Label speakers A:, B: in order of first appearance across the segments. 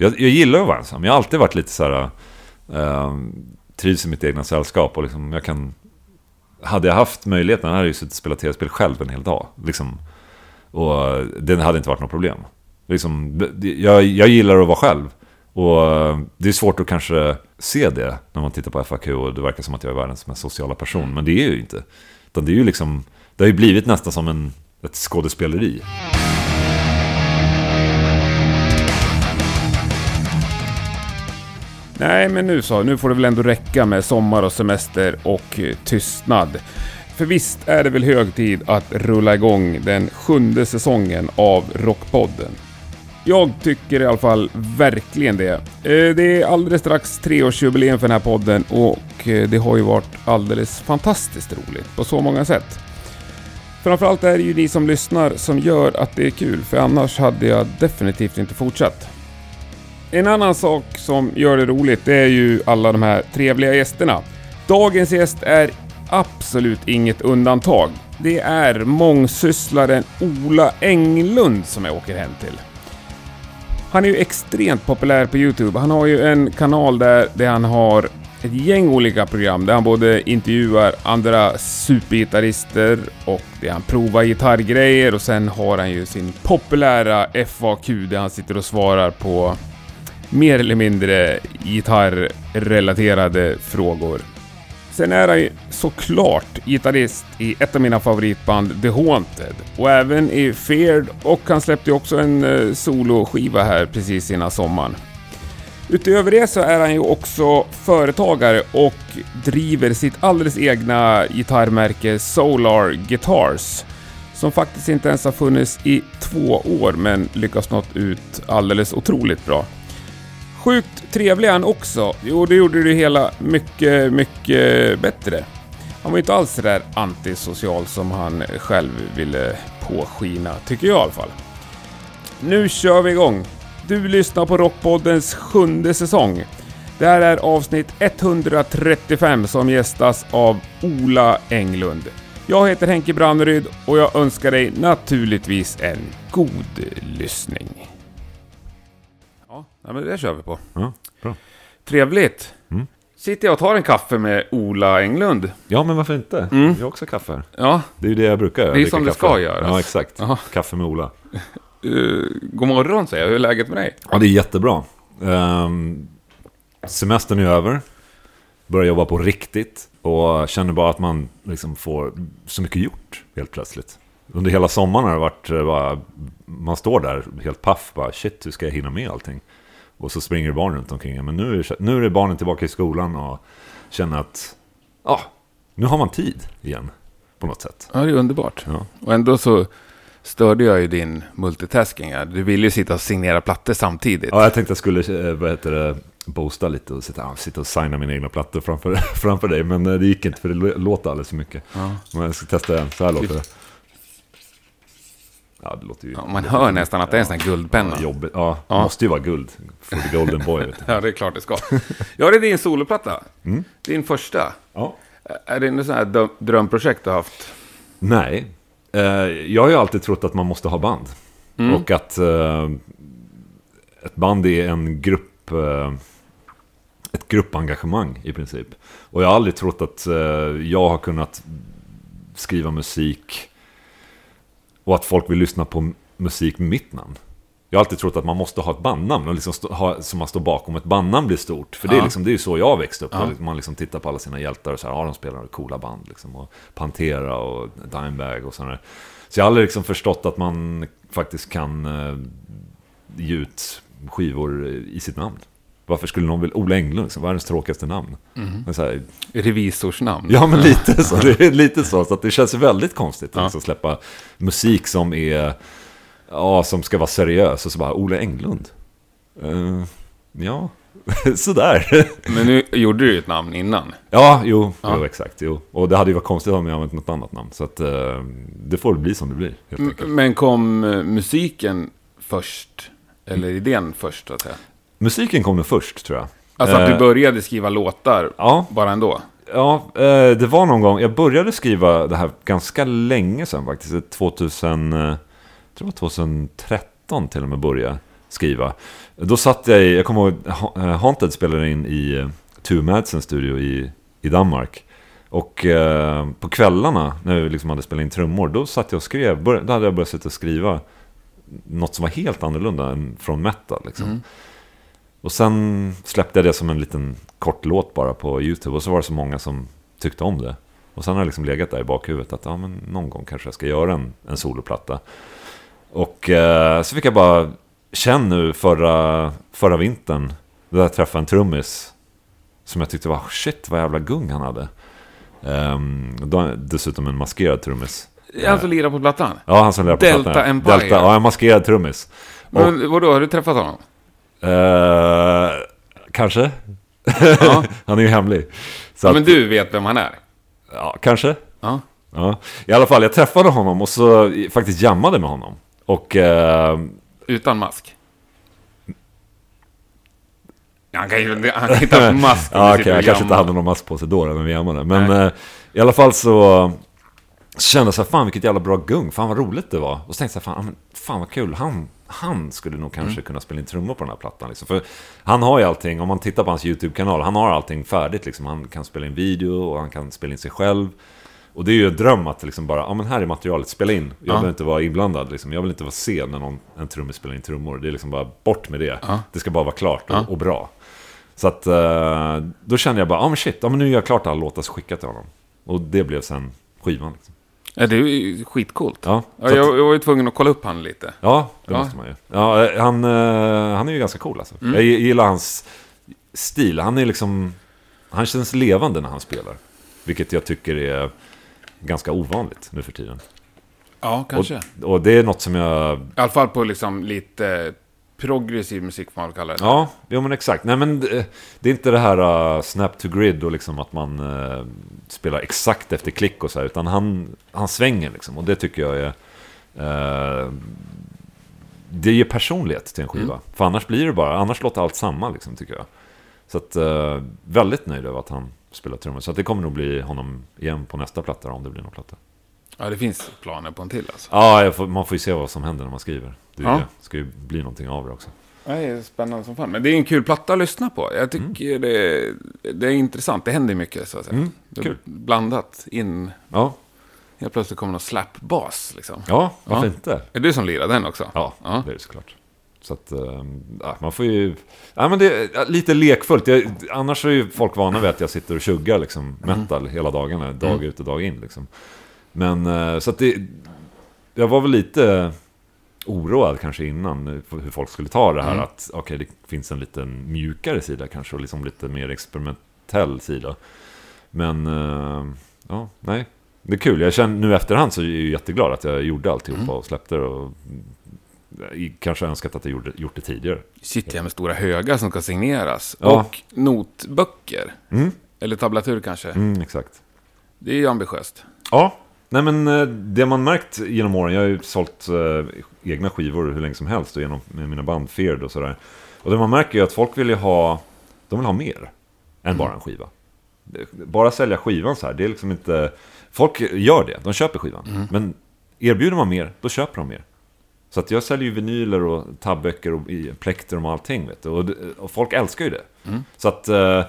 A: Jag, jag gillar att vara ensam. Jag har alltid varit lite så här... Eh, trivs i mitt egna sällskap och liksom jag kan... Hade jag haft möjligheten hade jag ju suttit och spelat tv-spel själv en hel dag. Liksom. Och det hade inte varit något problem. Liksom, jag, jag gillar att vara själv. Och eh, det är svårt att kanske se det när man tittar på FAQ och det verkar som att jag är världens mest sociala person. Men det är jag ju inte. Utan det är ju liksom, det har ju blivit nästan som en, ett skådespeleri.
B: Nej, men nu så. Nu får det väl ändå räcka med sommar och semester och eh, tystnad. För visst är det väl hög tid att rulla igång den sjunde säsongen av Rockpodden. Jag tycker i alla fall verkligen det. Eh, det är alldeles strax treårsjubileum för den här podden och eh, det har ju varit alldeles fantastiskt roligt på så många sätt. Framförallt är det ju ni som lyssnar som gör att det är kul, för annars hade jag definitivt inte fortsatt. En annan sak som gör det roligt, det är ju alla de här trevliga gästerna. Dagens gäst är absolut inget undantag. Det är mångsysslaren Ola Englund som jag åker hem till. Han är ju extremt populär på Youtube. Han har ju en kanal där, där han har ett gäng olika program där han både intervjuar andra supergitarrister och där han provar gitarrgrejer och sen har han ju sin populära FAQ där han sitter och svarar på mer eller mindre gitarrrelaterade frågor. Sen är han ju såklart gitarrist i ett av mina favoritband, The Haunted. Och även i Feared och han släppte ju också en eh, soloskiva här precis innan sommaren. Utöver det så är han ju också företagare och driver sitt alldeles egna gitarrmärke Solar Guitars. Som faktiskt inte ens har funnits i två år men lyckats nått ut alldeles otroligt bra. Sjukt trevlig han också. Jo, det gjorde det hela mycket, mycket bättre. Han var inte alls så där antisocial som han själv ville påskina, tycker jag i alla fall. Nu kör vi igång! Du lyssnar på Rockpoddens sjunde säsong. Det här är avsnitt 135 som gästas av Ola Englund. Jag heter Henke Branneryd och jag önskar dig naturligtvis en god lyssning. Ja, men det kör vi på.
A: Ja, bra.
B: Trevligt.
A: Mm.
B: Sitter jag och tar en kaffe med Ola Englund.
A: Ja, men varför inte?
B: Mm.
A: Jag har också kaffe här.
B: Ja,
A: Det är ju det jag brukar göra.
B: Det är som det
A: kaffe.
B: ska göras.
A: Ja, exakt.
B: Jaha.
A: Kaffe med Ola.
B: uh, god morgon säger jag. Hur är läget med dig?
A: Ja, det är jättebra. Um, semestern är över. Börjar jobba på riktigt. Och känner bara att man liksom får så mycket gjort helt plötsligt. Under hela sommaren har det varit eh, bara, man står där helt paff. Bara, Shit, hur ska jag hinna med allting? Och så springer barn runt omkring en. Men nu är, nu är barnen tillbaka i skolan och känner att ja, nu har man tid igen. På något sätt.
B: Ja, det är underbart.
A: Ja.
B: Och ändå så störde jag ju din multitasking. Du ville ju sitta och signera plattor samtidigt.
A: Ja, jag tänkte jag skulle, eh, vad heter det, boosta lite och sitta, sitta och signa mina egna plattor framför, framför dig. Men eh, det gick inte för det lå- låter alldeles för mycket.
B: Ja.
A: Men jag ska testa en, så här låter det. Ja, det låter ju...
B: Ja, man hör nästan att det är en sån här guldpenna.
A: Ja, jobbigt. Ja,
B: Ja.
A: måste ju vara guld. For the golden boy.
B: Ja, det är klart det ska. Ja, det är din soloplatta.
A: Mm.
B: Din första.
A: Ja.
B: Är det något sånt här drömprojekt du har haft?
A: Nej. Eh, jag har ju alltid trott att man måste ha band.
B: Mm.
A: Och att eh, ett band är en grupp... Eh, ett gruppengagemang i princip. Och jag har aldrig trott att jag har kunnat skriva musik och att folk vill lyssna på musik med mitt namn. Jag har alltid trott att man måste ha ett bandnamn och liksom stå, ha, som man står bakom. Ett bandnamn blir stort. För det, är
B: Ja.
A: liksom, det är ju så jag har växt upp.
B: Ja.
A: Man liksom tittar på alla sina hjältar och så här, ja de spelar coola band. Liksom, och Pantera och Dimebag och sådär. Så jag har aldrig liksom förstått att man faktiskt kan eh, ge ut skivor i sitt namn. Varför skulle någon vilja... Ola Englund, liksom, världens tråkigaste namn. Men så här,
B: Revisorsnamn.
A: Ja, men lite så. Det är lite så. Så att det känns väldigt konstigt
B: Ja.
A: att liksom släppa musik som är... Ja, som ska vara seriös. Och så bara, Ola Englund. Eh, ja, sådär.
B: Men nu gjorde du ju ett namn innan.
A: ja, jo,
B: Ja.
A: jo, exakt. Jo. Och det hade ju varit konstigt om jag använt något annat namn. Så att eh, det får bli som det blir, helt enkelt.
B: Men kom eh, musiken först? Eller idén först, så att säga?
A: Musiken kom nog först, tror jag.
B: Alltså att
A: Eh,
B: du började skriva låtar
A: Ja,
B: bara ändå?
A: Ja, eh, det var någon gång. Jag började skriva det här ganska länge sedan faktiskt. 2000, eh, jag tror det var 2013 till och med började. skriva. Då satt jag i, jag kommer ihåg, Ha- eh, Haunted spelade in i eh, Two Madsen studio i, i Danmark. Och eh, på kvällarna när vi liksom hade spelat in trummor, då satt jag och skrev, bör, då hade jag börjat sitta och skriva något som var helt annorlunda än från metal. Liksom. Och sen släppte jag det som en liten kort låt bara på YouTube, och så var det så många som tyckte om det. Och sen har det liksom legat där i bakhuvudet att ja, men någon gång kanske jag ska göra en, en soloplatta. Och eh, så fick jag bara känna nu förra, förra vintern, då jag träffade en trummis som jag tyckte var shit vad jävla gung han hade. Um, dessutom en maskerad trummis.
B: Han som lirar på plattan?
A: Ja, han som lirar på
B: Delta
A: plattan.
B: Empire.
A: Delta, ja, en maskerad trummis. Och,
B: Men vadå, har du träffat honom?
A: Eh, kanske?
B: Ja.
A: han är ju hemlig. Så
B: ja
A: att,
B: men du vet vem han är?
A: ja, kanske.
B: Ja.
A: Ja. I alla fall, jag träffade honom och så faktiskt jammade med honom. Och eh,
B: Utan mask? Han kan ju han kan inte ha mask
A: Ja,
B: och
A: jag kanske inte hade någon mask på sig då, när vi jammade. Men eh, i alla fall så kände jag så här, fan vilket jävla bra gung, fan vad roligt det var. Och så tänkte jag, fan, fan vad kul, han, han skulle nog kanske
B: Mm.
A: kunna spela in trummor på den här plattan. Liksom. För han har ju allting, om man tittar på hans YouTube-kanal, han har allting färdigt. Liksom. Han kan spela in video och han kan spela in sig själv. Och det är ju en dröm att liksom bara, ja men här är materialet, spela in. Jag
B: Ja.
A: behöver inte vara inblandad, liksom. jag vill inte vara sen när någon, en trummis spelar in trummor. Det är liksom bara bort med det.
B: Ja.
A: Det ska bara vara klart och,
B: Ja.
A: och bra. Så att eh, då kände jag bara, ja men shit, ja, men nu gör jag klart alla låtar skicka till honom. Och det blev sen skivan. Liksom.
B: Ja, det är ju skitcoolt.
A: Ja,
B: Ja, jag, jag var ju tvungen att kolla upp han lite.
A: ja, det
B: Ja.
A: måste man ju. Ja, eh, han, eh, han är ju ganska cool alltså.
B: Mm.
A: Jag gillar hans stil. Han är liksom, han känns levande när han spelar. Vilket jag tycker är ganska ovanligt nu för tiden.
B: Ja, kanske.
A: Och, och det är något som jag
B: I alla fall på liksom lite progressiv musik får man väl kalla det.
A: Ja, jo men exakt. Nej men det, det är inte det här uh, snap to grid och liksom att man uh, spelar exakt efter klick och så här, utan han, han svänger liksom. Och det tycker jag är... Uh, det ger personlighet till en skiva.
B: Mm.
A: För annars blir det bara, annars låter allt samma liksom tycker jag. Så att, väldigt nöjd över att han spelar trummor. Så att det kommer nog bli honom igen på nästa platta om det blir någon platta.
B: Ja, det finns planer på en till alltså.
A: Ja, får, man får ju se vad som händer när man skriver. Det,
B: Ja.
A: det. det ska ju bli någonting av det också.
B: Ja, Det är spännande som fan. Men det är en kul platta att lyssna på. Jag tycker det, det är intressant. Det händer mycket så att säga.
A: Mm,
B: Det
A: kul.
B: Blandat in.
A: Ja,
B: Helt plötsligt kommer någon slap-bas liksom.
A: ja varför
B: Ja.
A: inte?
B: Är du som lirar den också?
A: Ja,
B: Ja.
A: det är det såklart. Så att, ja, man får ju... Ja, men det är lite lekfullt. Jag, annars är ju folk vana vid att jag sitter och tjuggar liksom, metal hela dagarna, dag
B: Mm.
A: ut och dag in. Liksom. Men eh, så att det... Jag var väl lite oroad kanske innan hur folk skulle ta det här.
B: Mm.
A: Att okej, det finns en liten mjukare sida kanske och liksom lite mer experimentell sida. Men eh, ja, nej. Det är kul. Jag känner nu efterhand så är jag jätteglad att jag gjorde alltihopa
B: Mm.
A: och släppte det. Och, kanske önskat att jag gjorde, gjort det tidigare.
B: Sitter jag med stora högar som ska signeras.
A: Ja.
B: Och notböcker.
A: Mm,
B: Eller tablatur kanske.
A: mm, exakt.
B: Det är ju ambitiöst.
A: Ja, nej men eh, det man märkt genom åren, jag har ju sålt eh, egna skivor hur länge som helst och genom med mina band Feared och sådär. Och det man märker är att folk vill ju ha, de vill ha mer än bara en skiva. Bara sälja skivan så här, det är liksom inte... Folk gör det, de köper skivan. Men erbjuder man mer, då köper de mer. Så att jag säljer ju vinyler och tabböcker och plektrum och allting. Vet du? Och, det- och folk älskar ju det.
B: Mm.
A: Så att... Eh,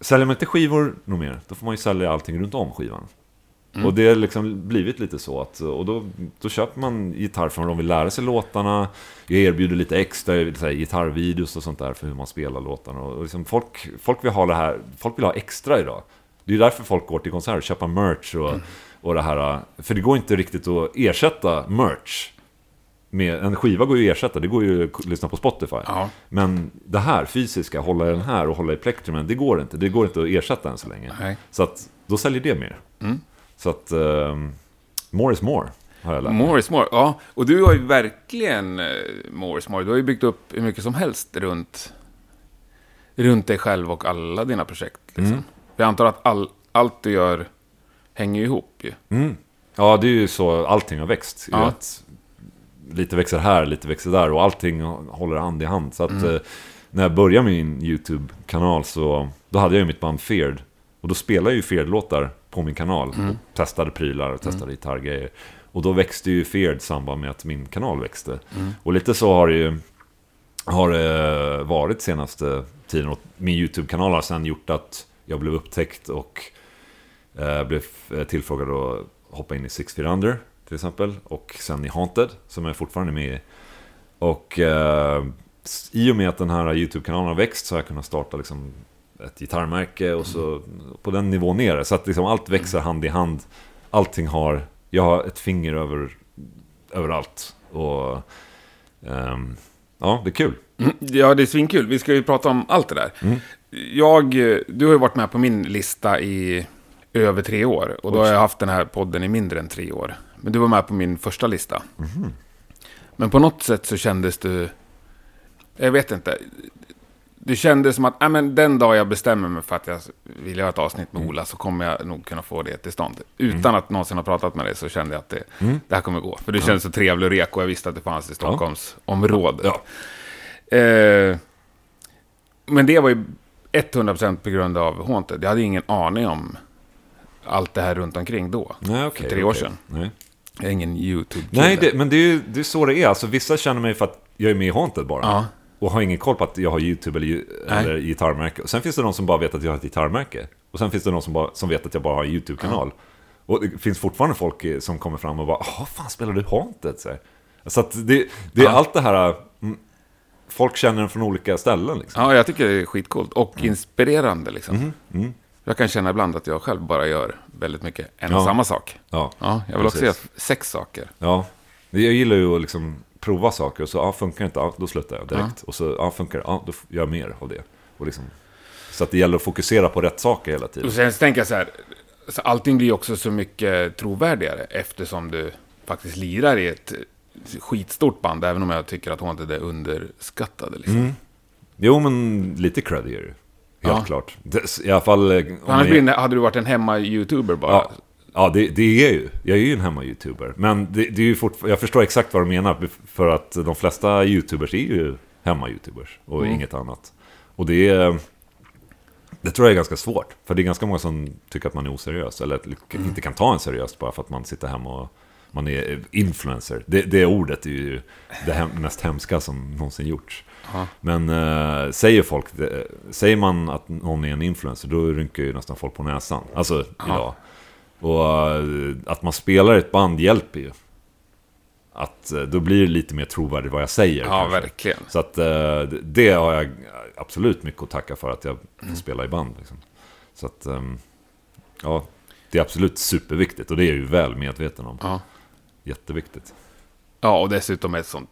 A: säljer man inte skivor nog mer, då får man ju sälja allting runt om skivan.
B: Mm.
A: Och det har liksom blivit lite så att, och då, då köper man gitarr för de vill lära sig låtarna. Jag erbjuder lite extra så här, gitarrvideos och sånt där för hur man spelar låtarna. Och liksom folk, folk vill ha det här, folk vill ha extra idag. Det är därför folk går till konserter och köper merch och, och det här. För det går inte riktigt att ersätta merch. Med, en skiva går ju att ersätta, det går ju att lyssna på Spotify.
B: Ja.
A: Men det här fysiska, hålla den här och hålla i plektrumen, det går inte. Det går inte att ersätta än så länge.
B: Nej.
A: Så att då säljer det mer.
B: Mm.
A: Så att ehm, more is more, har jag lärt mig.
B: More is more. Ja, och du har ju verkligen eh, more is more. Du har ju byggt upp hur mycket som helst runt, runt dig själv och alla dina projekt. Liksom.
A: Mm.
B: Jag antar att all, allt du gör hänger ihop ju.
A: Mm. Ja, det är ju så allting har växt.
B: Ja.
A: Att lite växer här, lite växer där och allting håller hand i hand. Så att
B: Mm.
A: eh, när jag började min YouTube-kanal så då hade jag ju mitt band Feared. Och då spelade jag ju Feared-låtar på min kanal.
B: Mm.
A: Och testade prylar och testade gitarrgrejer. Och då växte ju Feared i samband med att min kanal växte. Och lite så har det ju har det varit senaste tiden. Och min YouTube-kanal har sen gjort att jag blev upptäckt och eh, blev tillfrågad att hoppa in i Six Feet Under till exempel. Och sen i Haunted, som jag fortfarande är med i. Och eh, i och med att den här YouTube-kanalen har växt så har jag kunnat starta liksom ett gitarrmärke och så på den nivån ner. Så att liksom allt växer hand i hand. Allting har, jag har ett finger över, överallt. Och ehm, ja, det är kul.
B: Mm, Ja, det är svinkul. Vi ska ju prata om allt det där.
A: Mm.
B: Jag, du har ju varit med på min lista i över tre år. Och då har jag haft den här podden i mindre än tre år. Men du var med på min första lista.
A: Mhm.
B: Men på något sätt så kändes du... Jag vet inte. Det kändes som att äh, men den dag jag bestämmer mig för att jag vill göra ett avsnitt
A: Mm.
B: med Ola så kommer jag nog kunna få det till stånd. Utan att någonsin ha pratat med dig så kände jag att det,
A: Mm.
B: det här kommer gå. För du kändes så trevlig och reko och jag visste att det fanns i Stockholmsområdet.
A: Ja.
B: Eh, men det var ju 100% på grund av Haunted. Jag hade ingen aning om allt det här runt omkring då.
A: Nej, okej.
B: För tre år sedan.
A: Nej.
B: Jag är ingen YouTube-kille.
A: Nej, det, men det är ju det är så det är. Alltså, vissa känner mig för att jag är med i Haunted bara.
B: Ja.
A: Och har ingen koll på att jag har YouTube eller, eller gitarrmärke. Och sen finns det någon som bara vet att jag har ett gitarrmärke. Och sen finns det någon som, bara, som vet att jag bara har en YouTube-kanal. Och det finns fortfarande folk eh, som kommer fram och bara Jaha, fan spelar du Haunted? Så, så att det, det är
B: Ja.
A: allt det här... mm, Folk känner den från olika ställen liksom.
B: Ja, jag tycker det är skitcoolt. Och inspirerande liksom.
A: Mm.
B: Jag kan känna ibland att jag själv bara gör väldigt mycket en och
A: Ja.
B: samma sak.
A: Ja,
B: Ja, jag vill också göra
A: Precis.
B: sex saker.
A: ja. Jag gillar ju att liksom prova saker och så, ja, funkar det inte, ja, då slutar jag direkt. Och så, ja, funkar det, ja, då gör jag mer av det. Och liksom, så att det gäller att fokusera på rätt saker hela tiden.
B: Och sen tänker jag så här, så allting blir också så mycket trovärdigare eftersom du faktiskt lirar i ett skitstort band, även om jag tycker att Haunted är underskattade. Liksom.
A: Mm. Jo, men lite cred. Helt
B: Ja.
A: klart. I alla fall... eh,
B: Annars det, hade du varit en hemma-youtuber bara.
A: Ja, ja det, det är ju. Jag är ju en hemma-youtuber. Men det, det är ju fort, jag förstår exakt vad du menar. För att de flesta youtubers är ju hemma-youtubers. Och
B: Mm.
A: inget annat. Och det är... Det tror jag är ganska svårt. För det är ganska många som tycker att man är oseriös. Eller
B: Mm.
A: inte kan ta en seriöst bara för att man sitter hemma och man är influencer. Det, det ordet är ju det hem, mest hemska som någonsin gjorts.
B: Ja.
A: Men eh, säger folk, det, säger man att någon är en influencer, då rynkar ju nästan folk på näsan. Alltså idag. Och eh, att man spelar ett band hjälper ju. Att eh, då blir det lite mer trovärdigt vad jag säger.
B: Ja,
A: kanske.
B: verkligen.
A: Så att eh, det har jag absolut mycket att tacka för att jag får
B: Mm.
A: spela i band. Liksom. Så att, ja, det är absolut superviktigt och det är jag ju väl medveten om.
B: Ja.
A: Jätteviktigt.
B: ja, och dessutom ett sånt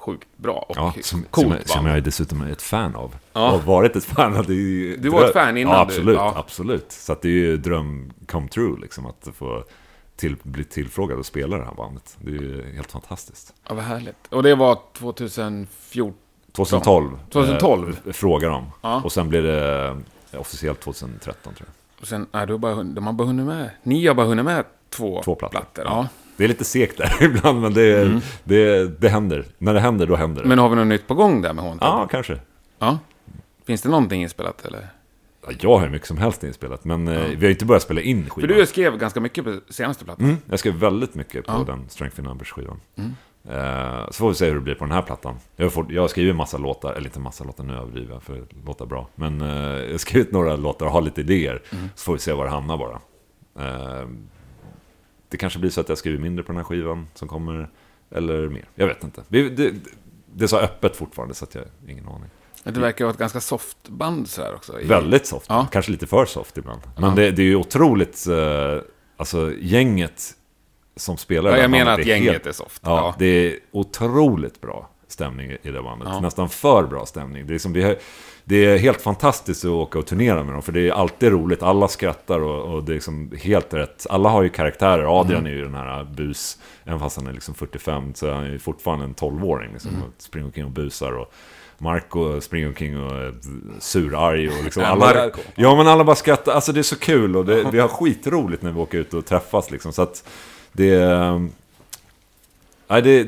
B: sjukt bra och
A: Ja, som,
B: coolt
A: som, jag, som jag är dessutom ett fan av.
B: Ja.
A: Och varit ett fan av. Det är ju
B: Du var ett fan innan
A: Ja,
B: du-
A: absolut.
B: ja.
A: absolut. Så att det är ju dröm come true liksom. Att få till, bli tillfrågad och spela det här bandet. Det är ju helt fantastiskt.
B: Ja, vad härligt. Och det var 2014.
A: 2012.
B: 2012.
A: Eh, frågar de.
B: Ja.
A: Och sen blev det eh, officiellt 2013 tror jag.
B: Och sen, nej, du har bara, de har bara hunnit med. Ni har bara hunnit med två,
A: Två plattor.
B: plattor. Ja.
A: Det är lite segt där ibland, men det, det, det händer. När det händer, då händer det.
B: Men har vi något nytt på gång där med Haunted?
A: ja, kanske.
B: Ja. Finns det någonting inspelat eller?
A: Ja, Jag har mycket som helst inspelat, men eh, vi har inte börjat spela in
B: För
A: skivan.
B: du skrev ganska mycket på senaste plattan.
A: Mm, jag skrev väldigt mycket på
B: Ja.
A: den Strength in Numbers-skivan.
B: Mm.
A: Eh, så får vi se hur det blir på den här plattan. Jag fått, jag har skrivit massa låtar, eller inte massa låtar, nu överdriver jag för det låter bra. Men eh, jag har skrivit några låtar och har lite idéer.
B: Mm.
A: Så får vi se var det hamnar bara. Det kanske blir så att jag skriver mindre på den här skivan som kommer, eller mer. Jag vet inte. Det, det, det är så öppet fortfarande så att jag har ingen aning.
B: Det verkar vara ett ganska soft band så här också.
A: Väldigt soft,
B: Ja.
A: kanske lite för soft ibland. Men
B: Ja.
A: det, det är ju otroligt, eh, alltså gänget som spelar
B: Ja, jag menar att
A: är
B: gänget
A: helt-
B: är soft.
A: Ja,
B: Ja.
A: det är otroligt bra stämning i det bandet.
B: Ja.
A: Nästan för bra stämning. Det är, som, vi har, det är helt fantastiskt att åka och turnera med dem, för det är alltid roligt. Alla skrattar och, och det är liksom helt rätt. Alla har ju karaktärer. Adrian är ju den här bus, även fast han är liksom 45, så är han ju fortfarande en 12-åring. Liksom, och springer omkring och busar. Och, Marco springer omkring och är surarg och liksom
B: Ja,
A: alla... Ja men alla bara skrattar, alltså det är så kul och det, vi har skitroligt när vi åker ut och träffas liksom. Så att det... Nej, det,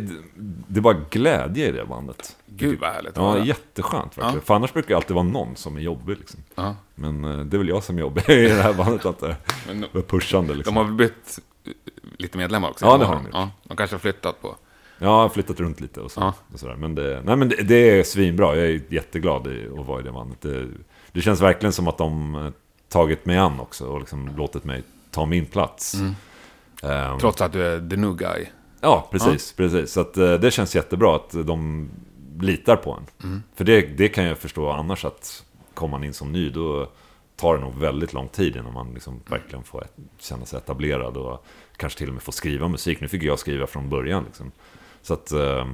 A: det är bara glädje i det bandet.
B: Gud vad härligt.
A: Ja, jätteskönt verkligen.
B: Ja.
A: För annars brukar det alltid vara någon som är jobbig liksom.
B: ja.
A: Men eh, det är väl jag som är jobbig i det här bandet, att det
B: Men
A: är pushande liksom.
B: de har väl bytt eh, lite medlemmar också.
A: Ja, det har de gjort.
B: Ja, de kanske har flyttat på.
A: Ja, flyttat runt lite och, så,
B: Ja.
A: och sådär. Men, det, nej, men det, det är svinbra. Jag är jätteglad i att vara i det bandet. Det, det känns verkligen som att de eh, tagit mig an också och liksom låtit mig ta min plats.
B: Mm.
A: Ehm,
B: Trots att du är the new guy.
A: Ja, precis. precis. Så att, eh, det känns jättebra att de litar på en.
B: Mm.
A: För det, det kan jag förstå annars att kommer man in som ny, då tar det nog väldigt lång tid innan man liksom verkligen får ett- känna sig etablerad och kanske till och med får skriva musik. Nu fick jag skriva från början. Liksom. Så att eh,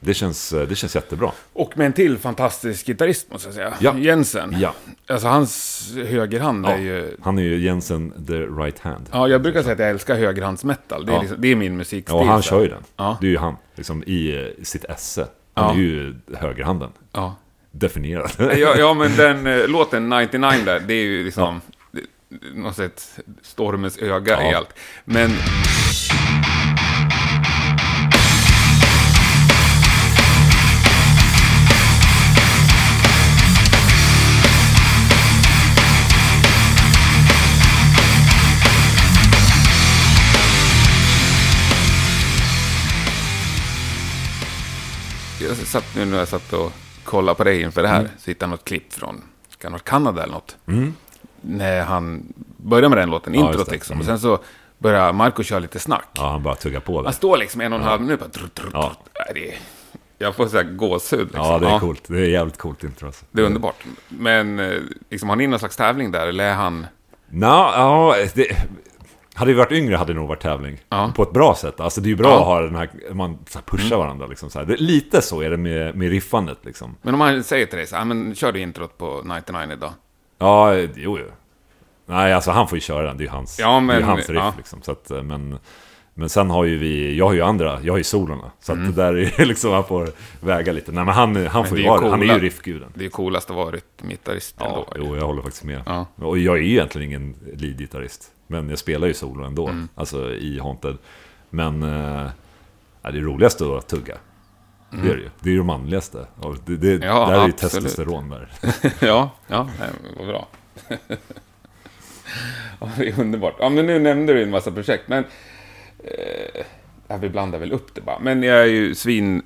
A: det känns, eh, det känns jättebra.
B: Och med en till fantastisk gitarrist måste jag säga.
A: Ja.
B: Jensen.
A: Ja,
B: Alltså hans högerhand
A: Ja.
B: är ju...
A: han är ju Jensen the right hand.
B: Ja, jag brukar säga att jag älskar högerhandsmetal. Det är,
A: Ja.
B: liksom, det är min musikstil.
A: Ja, och han
B: så
A: kör ju den.
B: Ja.
A: Det är ju han, liksom i eh, sitt esse. Han
B: Ja.
A: är ju högerhanden.
B: Ja.
A: Definierad.
B: ja, ja, men den eh, låten 99 där, det är ju liksom... det- Något sätt stormens öga
A: Ja.
B: i allt. Men... Jag satt nu när jag satt och kollade på dig inför det här, så hittade jag något klipp från, kan vara Kanada eller något.
A: Mm.
B: När han börjar med den låten,
A: Ja,
B: introt liksom.
A: Mm.
B: Och sen så börjar Marco köra lite snack.
A: Ja, han bara tuggar på det.
B: Han står liksom en och en halv minut bara... Trr, trr,
A: Ja.
B: det är, jag får här gåshud liksom.
A: Ja, det är coolt. Det är jävligt coolt intro alltså.
B: Det är underbart. Men eh, liksom, har ni någon slags tävling där, eller är han...
A: Nå, ja, det... Hade vi varit yngre hade det nog varit tävling.
B: Ja.
A: På ett bra sätt. Alltså det är ju bra
B: Ja.
A: att ha den här, man så här pushar varandra liksom. Så här. Lite så är det med, med riffandet liksom.
B: Men om han säger till dig så här, "Ja, men kör du introt på 99 idag?
A: Ja, jo, jo. Nej, alltså han får ju köra den. Det är ju hans,
B: Ja,
A: det är
B: men-
A: hans riff
B: ja.
A: liksom. Så att, eh, men, men sen har ju vi, jag har ju andra, jag har ju solorna. Så
B: Mm.
A: att det där är ju liksom, han får väga lite. Nej men han, han får ju vara han är
B: coola-
A: ju riffguden.
B: Det är ju coolast att vara rytmgitarrist
A: Ja,
B: ändå.
A: jo, jag håller faktiskt med.
B: Ja.
A: Och jag är ju egentligen ingen lead-gitarrist. Men jag spelar ju solo ändå,
B: Mm.
A: alltså i Haunted. Men eh, det är roligast att tugga. Det är det ju. Det är ju det manligaste. Det, det,
B: Mm. Ja,
A: där är ju testosteron där.
B: ja, ja, vad bra. ja, det är underbart. Ja, men nu nämnde du en massa projekt, men... Eh, ja, vi blandar väl upp det bara. Men jag är ju svin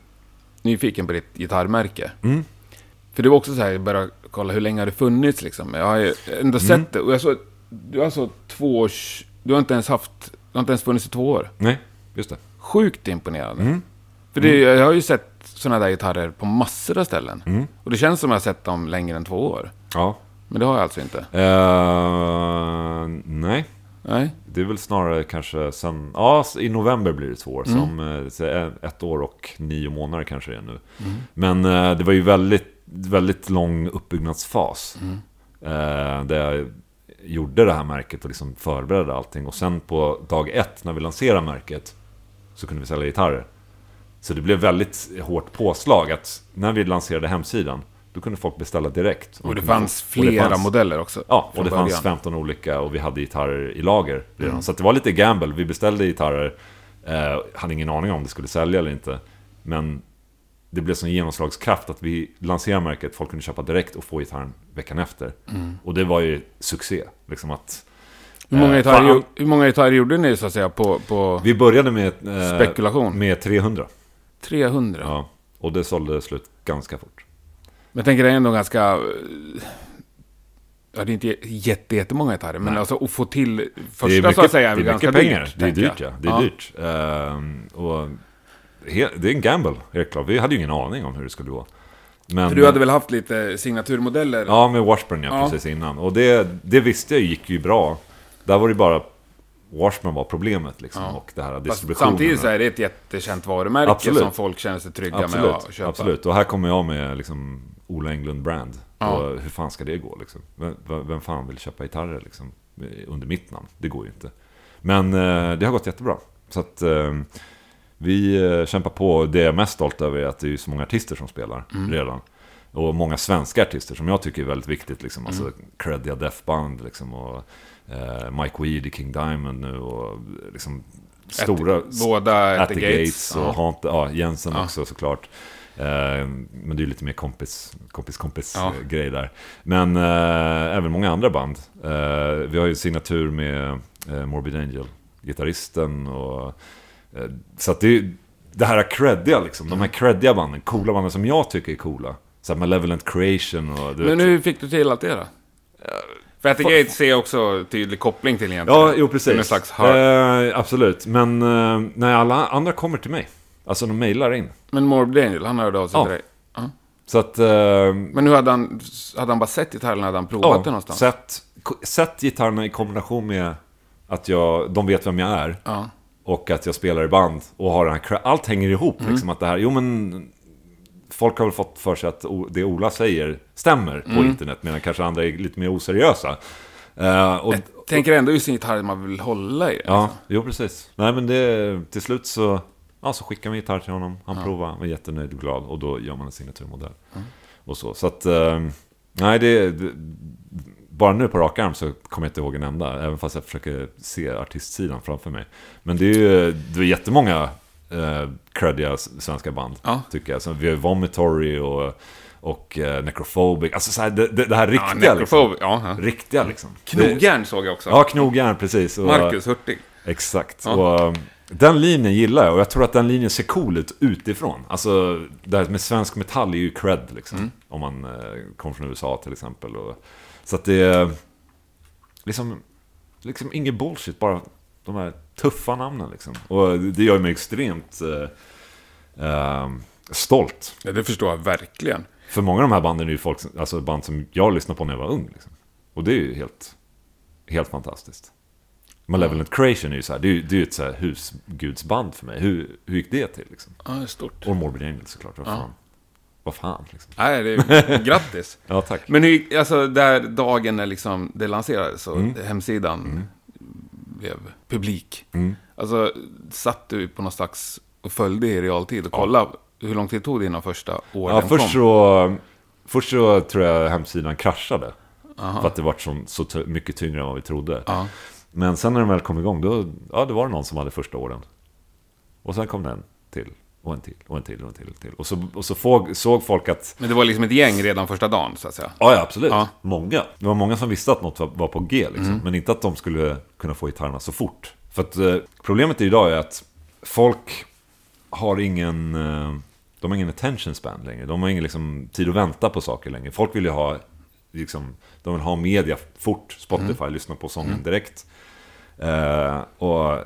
B: nyfiken på ditt gitarrmärke.
A: Mm.
B: För det var också så här, jag började kolla hur länge har det funnits liksom. Jag har ju ändå sett
A: Mm.
B: det. Och jag såg, du har alltså två års... Du har inte ens haft... Du har inte ens funnits i två år.
A: Nej, just det.
B: Sjukt imponerande.
A: Mm.
B: För det, jag har ju sett sådana där gitarrer på massor av ställen.
A: Mm.
B: Och det känns som jag har sett dem längre än två år.
A: Ja.
B: Men det har jag alltså inte.
A: Eh, nej,
B: Nej.
A: det är väl snarare kanske sen... Ja, i november blir det två år.
B: Mm.
A: Som eh, ett år och nio månader kanske det är nu. Men eh, det var ju väldigt, väldigt lång uppbyggnadsfas.
B: Mm.
A: Där jag gjorde det här märket och liksom förberedde allting. Och sen på dag ett, när vi lanserade märket, så kunde vi sälja gitarrer. Så det blev väldigt hårt påslag att när vi lanserade hemsidan, då kunde folk beställa direkt.
B: Och det fanns
A: och det
B: flera
A: fanns-
B: modeller också.
A: Ja, och det fanns
B: början.
A: 15 olika och vi hade gitarrer i lager redan.
B: Mm.
A: Så det var lite gamble. Vi beställde gitarrer, eh, hade ingen aning om det skulle sälja eller inte. Men det blev sån genomslagskraft att vi lanserade märket, folk kunde köpa direkt och få gitarren veckan efter.
B: Mm.
A: Och det var ju succé. Liksom att,
B: Hur många,
A: eh,
B: gitarrer, hur många gitarrer gjorde ni så att säga på, på
A: Vi började med, eh,
B: spekulation?
A: med 300.
B: 300?
A: Ja, och det sålde slut ganska fort.
B: Men jag tänker det är ändå ganska... eh, Ja, det är inte jätte, jättemånga gitarrer, men
A: Nej.
B: alltså att få till
A: Det
B: första
A: mycket,
B: så att säga är
A: det
B: väl
A: är
B: ganska
A: mycket pengar.
B: dyrt.
A: det är dyrt ja. Det är dyrt. Ehm, och det är en gamble, helt klart. Vi hade ju ingen aning om hur det skulle gå. Men,
B: För du hade väl haft lite signaturmodeller?
A: Ja, med Washburn ja,
B: Ja.
A: precis innan. Och det, det visste jag gick ju bra. Där var det bara Washburn var problemet liksom.
B: Ja.
A: Och det här distributionen.
B: samtidigt så är det ett jättekänt varumärke
A: Absolut.
B: som folk känner sig trygga med
A: Absolut,
B: att köpa.
A: absolut. Och här kommer jag med liksom Ola Englund Brand.
B: Ja.
A: Och hur fan ska det gå liksom? Vem, vem vem fan vill köpa gitarrer liksom? Under mitt namn? Det går ju inte. Men eh, det har gått jättebra. Så att eh, vi eh, kämpar på. Det jag är mest stolt över är att det är så många artister som spelar
B: Mm.
A: redan. Och många svenska artister som jag tycker är väldigt viktigt. Liksom.
B: Mm.
A: Alltså Creddia Death Band liksom, och eh, Mike Weed i King Diamond nu. Och liksom stora...
B: Båda
A: At the Gates, och
B: ja.
A: Haunt, ja, Jensen
B: Ja.
A: också såklart. Eh, men det är lite mer kompis, kompis, kompis
B: Ja.
A: eh, grej där. Men eh, även många andra band. Eh, vi har ju signatur med Morbid Angel. gitarristen och... Eh, så att det är det här creddiga liksom, de här creddiga banden, coola banden som jag tycker är coola. Så här Malevolent Creation och...
B: Men hur fick du till allt det då? För jag tycker jag ser också tydlig koppling till egentligen.
A: Ja, jo precis.
B: slags hör.
A: Eh, absolut, men eh, när alla andra kommer till mig. Alltså de mejlar in.
B: Men Morbid Angel, han hörde av sig
A: Ja.
B: till dig. Ja.
A: Så att... eh,
B: Men hur hade han, hade han bara sett gitarren eller hade han provat det någonstans?
A: Sett, sett gitarrerna i kombination med att jag, de vet vem jag är.
B: Ja.
A: Och att jag spelar i band och har den här... Allt hänger ihop
B: Mm.
A: liksom. Att det här, jo men... Folk har väl fått för sig att det Ola säger stämmer på
B: Mm.
A: internet. Medan kanske andra är lite mer oseriösa. Eh, och,
B: Tänker ändå just en gitarr man vill hålla i.
A: Ja, jo precis. Nej men det, till slut så, ja, så skickar man gitarr till honom, han provar, han var jättenöjd och glad och då gör man en signaturmodell. Och så, så att, eh, nej det, det, bara nu på rak arm så kommer jag inte ihåg en enda, även fast jag försöker se artistsidan framför mig. Men det är ju, det är jättemånga eh, creddiga svenska band,
B: Ja.
A: tycker jag. Så vi har Vomitory och, och eh, Necrophobic, alltså så här, det, det, här
B: Ja,
A: riktiga liksom.
B: Ja. ja.
A: Riktiga liksom.
B: Knogjärn såg jag också.
A: Ja, knogjärn, precis. Och,
B: Marcus Hurtig.
A: Exakt. Och, um, den linjen gillar jag och jag tror att den linjen ser cool ut utifrån. Alltså, det här med svensk metall är ju cred liksom.
B: Mm.
A: Om man eh, kommer från USA till exempel. Och, så att det är liksom, liksom inget bullshit, bara de här tuffa namnen liksom. Och det gör mig extremt eh, eh, stolt.
B: Ja, det förstår jag verkligen.
A: För många av de här banden är ju folk, alltså band som jag lyssnade på när jag var ung. Liksom. Och det är ju helt, helt fantastiskt. Malevolent Creation är ju så här, det är ju det är ju ett så här husgudsband för mig. Hur, hur gick det till liksom?
B: Ja, det är stort.
A: Och Morbid Angel såklart, vad
B: Ja.
A: fan. Vad fan liksom.
B: Nej, det är, grattis.
A: Ja, tack.
B: Men hur, alltså där dagen när liksom det lanserades och
A: Mm.
B: hemsidan blev publik.
A: Mm.
B: Alltså, satt du på någon slags och följde i realtid och kollade hur lång tid tog det innan första året
A: Ja,
B: kom?
A: först så, först så tror jag hemsidan kraschade. För att det var så, så mycket tyngre än vad vi trodde.
B: Ja.
A: Men sen när den väl kom igång, då ja, det var det någon som hade första åren. Och sen kom den till. Och en till, och en till, och en till. Och, en till. och så, och så såg, såg folk att
B: Men det var liksom ett gäng redan första dagen, så att säga.
A: Ja, ja absolut.
B: Ja.
A: Många. Det var många som visste att något var, var på G, liksom. men inte att de skulle kunna få gitarrerna så fort. För att eh, problemet idag är att folk har ingen, eh, de har ingen attention span längre. De har ingen liksom, tid att vänta på saker längre. Folk vill ju ha, liksom, de vill ha media fort. Spotify, lyssna på sången direkt. Eh, och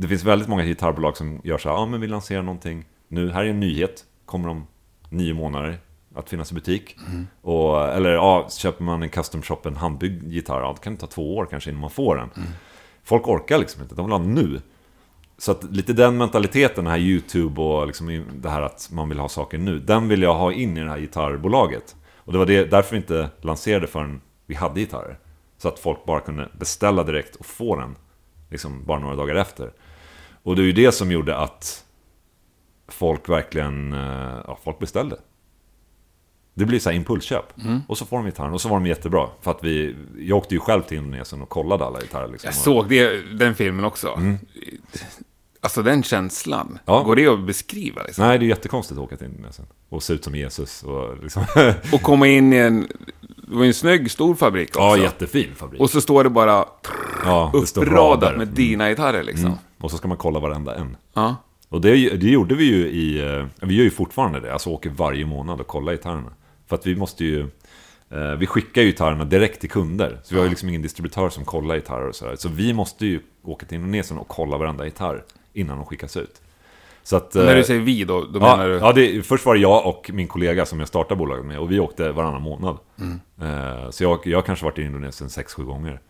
A: det finns väldigt många gitarrbolag som gör så här, ja men vi lanserar någonting nu, här är en nyhet, kommer om nio månader att finnas i butik. Och, eller ja, köper man en custom shop, en handbyggd gitarr, ja, det kan ta två år kanske innan man får den. Folk orkar liksom inte, de vill ha nu. Så att lite den mentaliteten, den här YouTube och liksom det här att man vill ha saker nu, den vill jag ha in i det här gitarrbolaget. Och det var det, därför vi inte lanserade förrän vi hade gitarrer. Så att folk bara kunde beställa direkt och få den liksom bara några dagar efter. Och det är ju det som gjorde att folk verkligen, eh, ja, folk beställde. Det blir så här impulsköp. Och så får de gitarren och så var de jättebra. För att vi, jag åkte ju själv till Indonesien och kollade alla gitarrer. Liksom.
B: Jag såg det, den filmen också. Alltså den känslan.
A: Mm. Ja.
B: Går det att beskriva? Liksom?
A: Nej, det är jättekonstigt att åka till Indonesien. Och se ut som Jesus och liksom...
B: Och komma in i en... Det var ju en snygg, stor fabrik också.
A: ja, jättefin fabrik.
B: Och så står det bara
A: ja, det
B: uppradat med dina gitarrer liksom.
A: Mm. Och så ska man kolla varenda en.
B: Ja.
A: Och det, det gjorde vi ju i... eh, Vi gör ju fortfarande det. Alltså åker varje månad och kollar gitarrerna. För att vi måste ju... eh, Vi skickar ju gitarrerna direkt till kunder. Så vi har ju liksom ingen distributör som kollar gitarrer och sådär. Så vi måste ju åka till Indonesien och kolla varenda gitarr innan de skickas ut. Så att...
B: När
A: eh,
B: du säger vi då, då
A: Ja,
B: menar du...
A: ja det, först var det jag och min kollega som jag startade bolaget med och vi åkte varannan månad. Eh, så jag, jag har kanske varit i Indonesien 6-7 gånger.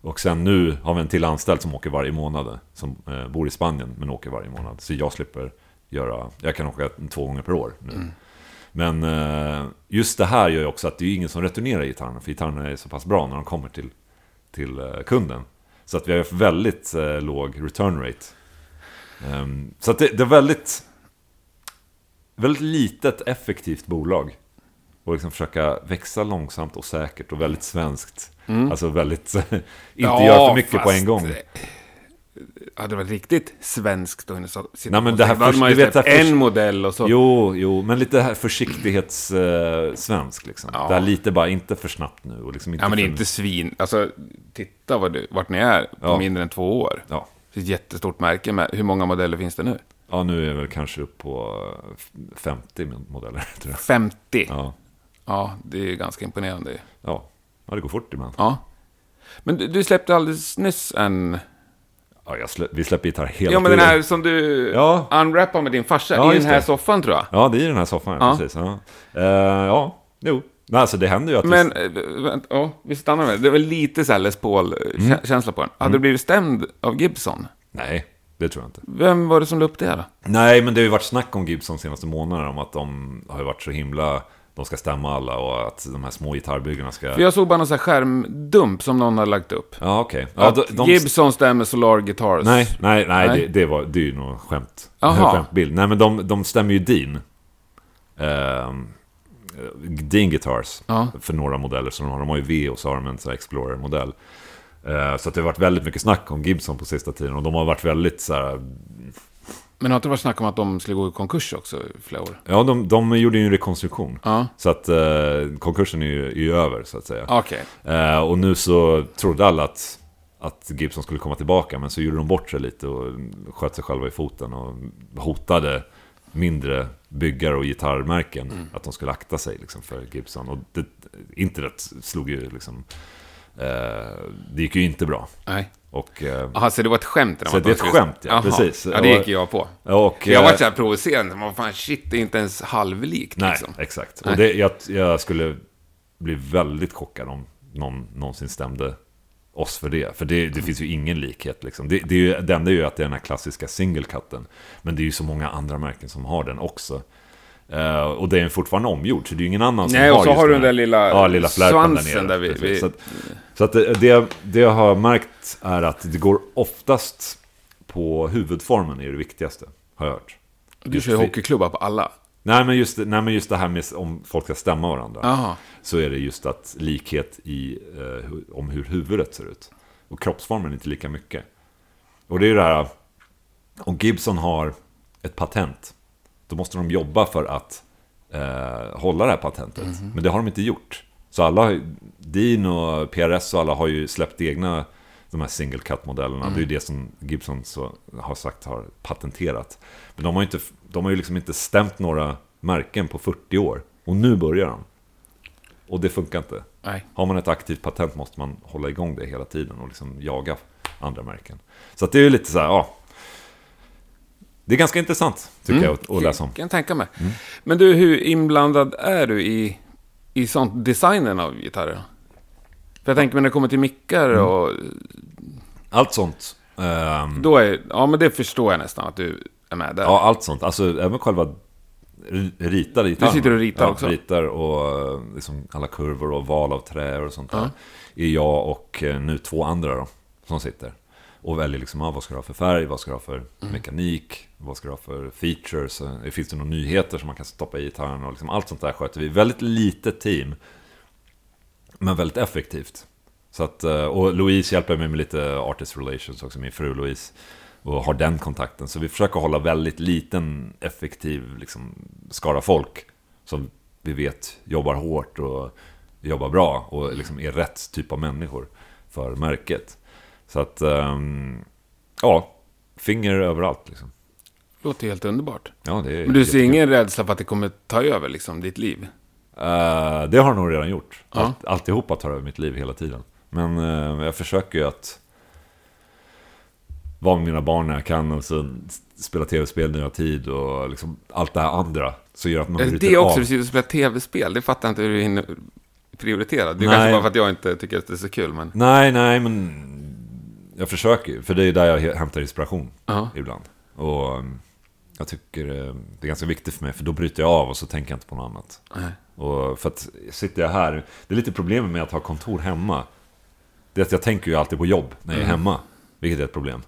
A: Och sen nu har vi en till anställd som åker varje månad. Som eh, bor i Spanien men åker varje månad. Så jag slipper göra, jag kan åka två gånger per år nu. Men eh, just det här gör ju också att det är ingen som returnerar gitarrerna. För gitarrerna är så pass bra när de kommer till, till eh, kunden. Så att vi har väldigt eh, låg return rate. Um, så att det, det är väldigt väldigt litet, effektivt bolag. Och liksom försöka växa långsamt och säkert och väldigt svenskt. Alltså väldigt, inte
B: Ja,
A: göra för mycket på en gång.
B: Hade det varit riktigt svenskt och
A: Nej, men det här först-
B: man ju
A: vet, det här
B: en modell och så...
A: Jo, jo, men lite här försiktighets eh, liksom.
B: Ja.
A: Det är lite bara, inte för snabbt nu. Och liksom inte
B: Ja, men det är
A: för,
B: inte svin... Alltså, titta vad du, vart ni är på
A: Ja.
B: mindre än två år.
A: Ja,
B: Ett jättestort märke med. Hur många modeller finns det nu?
A: Ja, nu är jag väl kanske upp på 50 modeller, tror jag.
B: 50?
A: Ja,
B: Ja, det är ganska imponerande.
A: ja. ja det går fort ibland.
B: Ja. Men du, du släppte alldeles nyss en...
A: Ja, slä, vi släpper gitarr hela
B: Ja, men
A: tiden.
B: den här som du
A: Ja.
B: unwrappar med din farsa.
A: Ja,
B: I den här
A: det.
B: soffan tror jag.
A: Ja, det är i den här soffan,
B: Ja.
A: precis. Ja, Eh, ja jo. Nej, alltså det händer ju att...
B: Men,
A: vi,
B: äh, vänta, ja, vi stannar med det. Det väl lite så här Les Paul-känsla på den. Hade du blivit stämd av Gibson?
A: nej, det tror jag inte.
B: Vem var det som la upp det då?
A: Nej, men det har ju varit snack om Gibson senaste månaderna om att de har ju varit så himla... De ska stämma alla och att de här små gitarrbyggarna ska...
B: För jag såg bara någon sån här skärmdump som någon hade lagt upp.
A: Ja, okej. Ja,
B: Att
A: de, de...
B: Gibson stämmer Solar Guitars.
A: Nej, nej, nej,
B: Nej.
A: Det, det, var, det är ju nog skämt.
B: Jaha.
A: Skämtbild. Nej, men de, de stämmer ju Dean. Ehm, Dean Guitars.
B: Ja.
A: För några modeller som de har. De har ju V och så har de en sån här Explorer-modell. Eh, så att det har varit väldigt mycket snack om Gibson på sista tiden. Och de har varit väldigt så här...
B: Men har inte varit snack om att de skulle gå i konkurs också i flera år?
A: Ja, de, de gjorde ju en rekonstruktion.
B: Ja.
A: Så att eh, konkursen är ju, är ju över, så att säga.
B: Okej.
A: Eh, och nu så trodde alla att, att Gibson skulle komma tillbaka, men så gjorde de bort sig lite och sköt sig själva i foten och hotade mindre byggare och gitarrmärken att de skulle akta sig liksom, för Gibson. Och det, internet slog ju liksom... Eh, det gick ju inte bra.
B: Nej.
A: Och, eh,
B: Jaha, så det var ett skämt?
A: Så det är ett skämt, ja, precis.
B: Ja, det gick jag på.
A: och,
B: jag var
A: eh,
B: så här provocerande. Vad fan, shit, det är inte ens halvlikt
A: Nej,
B: liksom.
A: exakt.
B: Nej.
A: Och det, jag, jag skulle bli väldigt chockad om någon någonsin stämde oss för det. För det, det finns ju ingen likhet. Liksom. Det, det, är ju, det enda är ju att det är den här klassiska single-cutten. Men det är ju så många andra märken som har den också. Eh, och det är fortfarande omgjord, så det är ju ingen annan som
B: Nej,
A: har
B: och så har du
A: den
B: där lilla
A: ja, lilla flärpen där
B: svansen
A: nere.
B: där vi- vi-
A: Så, att, så att det, det, jag har märkt är att det går oftast på huvudformen är det viktigaste, har jag hört.
B: Du
A: Just
B: kör ju hockeyklubbar på alla.
A: Nej men, just, nej, men just det här med om folk ska stämma varandra.
B: Jaha.
A: Så är det just att likhet i, eh, om hur huvudet ser ut. Och kroppsformen inte lika mycket. Och det är ju det här, om Gibson har ett patent, då måste de jobba för att eh, hålla det här patentet. Men det har de inte gjort. Så alla, Dean och PRS och alla har ju släppt egna de här single cut-modellerna. Det är ju det som Gibson så, har sagt har patenterat. Men de har, ju inte, de har ju liksom inte stämt några märken på 40 år. Och nu börjar de. Och det funkar inte.
B: Nej.
A: Har man ett aktivt patent måste man hålla igång det hela tiden och liksom jaga andra märken. Så det är ju lite så här, ja. Det är ganska intressant, tycker jag, att, läsa om.
B: Kan jag tänka mig.
A: Mm.
B: Men du, hur inblandad är du i, i sånt designen av gitarrer? För jag tänker när det kommer till mickar
A: Mm.
B: och...
A: Allt sånt. ehm,
B: Då är... Ja, men det förstår jag nästan att du är med där.
A: ja, allt sånt. Alltså även själva ri- ritade gitarrerna.
B: Du sitter och ritar
A: ja,
B: också?
A: ritar och eh, liksom alla kurvor och val av trä och sånt där. är jag och eh, nu två andra då, som sitter. Och väljer liksom, ah, vad ska du ha för färg, vad ska du ha för
B: Mm.
A: mekanik, vad ska du ha för features, eh, finns det några nyheter som man kan stoppa i gitarren och liksom allt sånt där sköter vi. Väldigt litet team, men väldigt effektivt. Så att, eh, och Louise hjälper mig med lite artist relations också, min fru Louise. Och har den kontakten. Så vi försöker hålla väldigt liten, effektiv liksom, skara folk. Som vi vet jobbar hårt och jobbar bra. Och liksom är rätt typ av människor för märket. Så att, ehm, ja, finger överallt liksom.
B: Låter helt underbart.
A: Ja, det är
B: Men du ser ingen rädsla för att det kommer ta över liksom, ditt liv?
A: Eh, det har nog redan gjort.
B: Ja.
A: Allt, alltihopa tar över mitt liv hela tiden. Men eh, jag försöker ju att vara med mina barn när jag kan och så spela tv-spel när jag har tid och liksom allt det här andra. Så gör att man bryter
B: det också,
A: av.
B: du sitter och spelar tv-spel. Det fattar jag inte hur du hinner prioritera. Det är
A: Nej.
B: kanske bara för att jag inte tycker att det är så kul, men...
A: Nej, nej, men jag försöker. För det är där jag hämtar inspiration
B: Ja.
A: ibland. Och um, jag tycker eh, det är ganska viktigt för mig, för då bryter jag av och så tänker jag inte på något annat.
B: Nej.
A: Och för att sitter jag här, det är lite problemet med att ha kontor hemma. Det är att jag tänker ju alltid på jobb när jag är hemma, vilket är ett problem.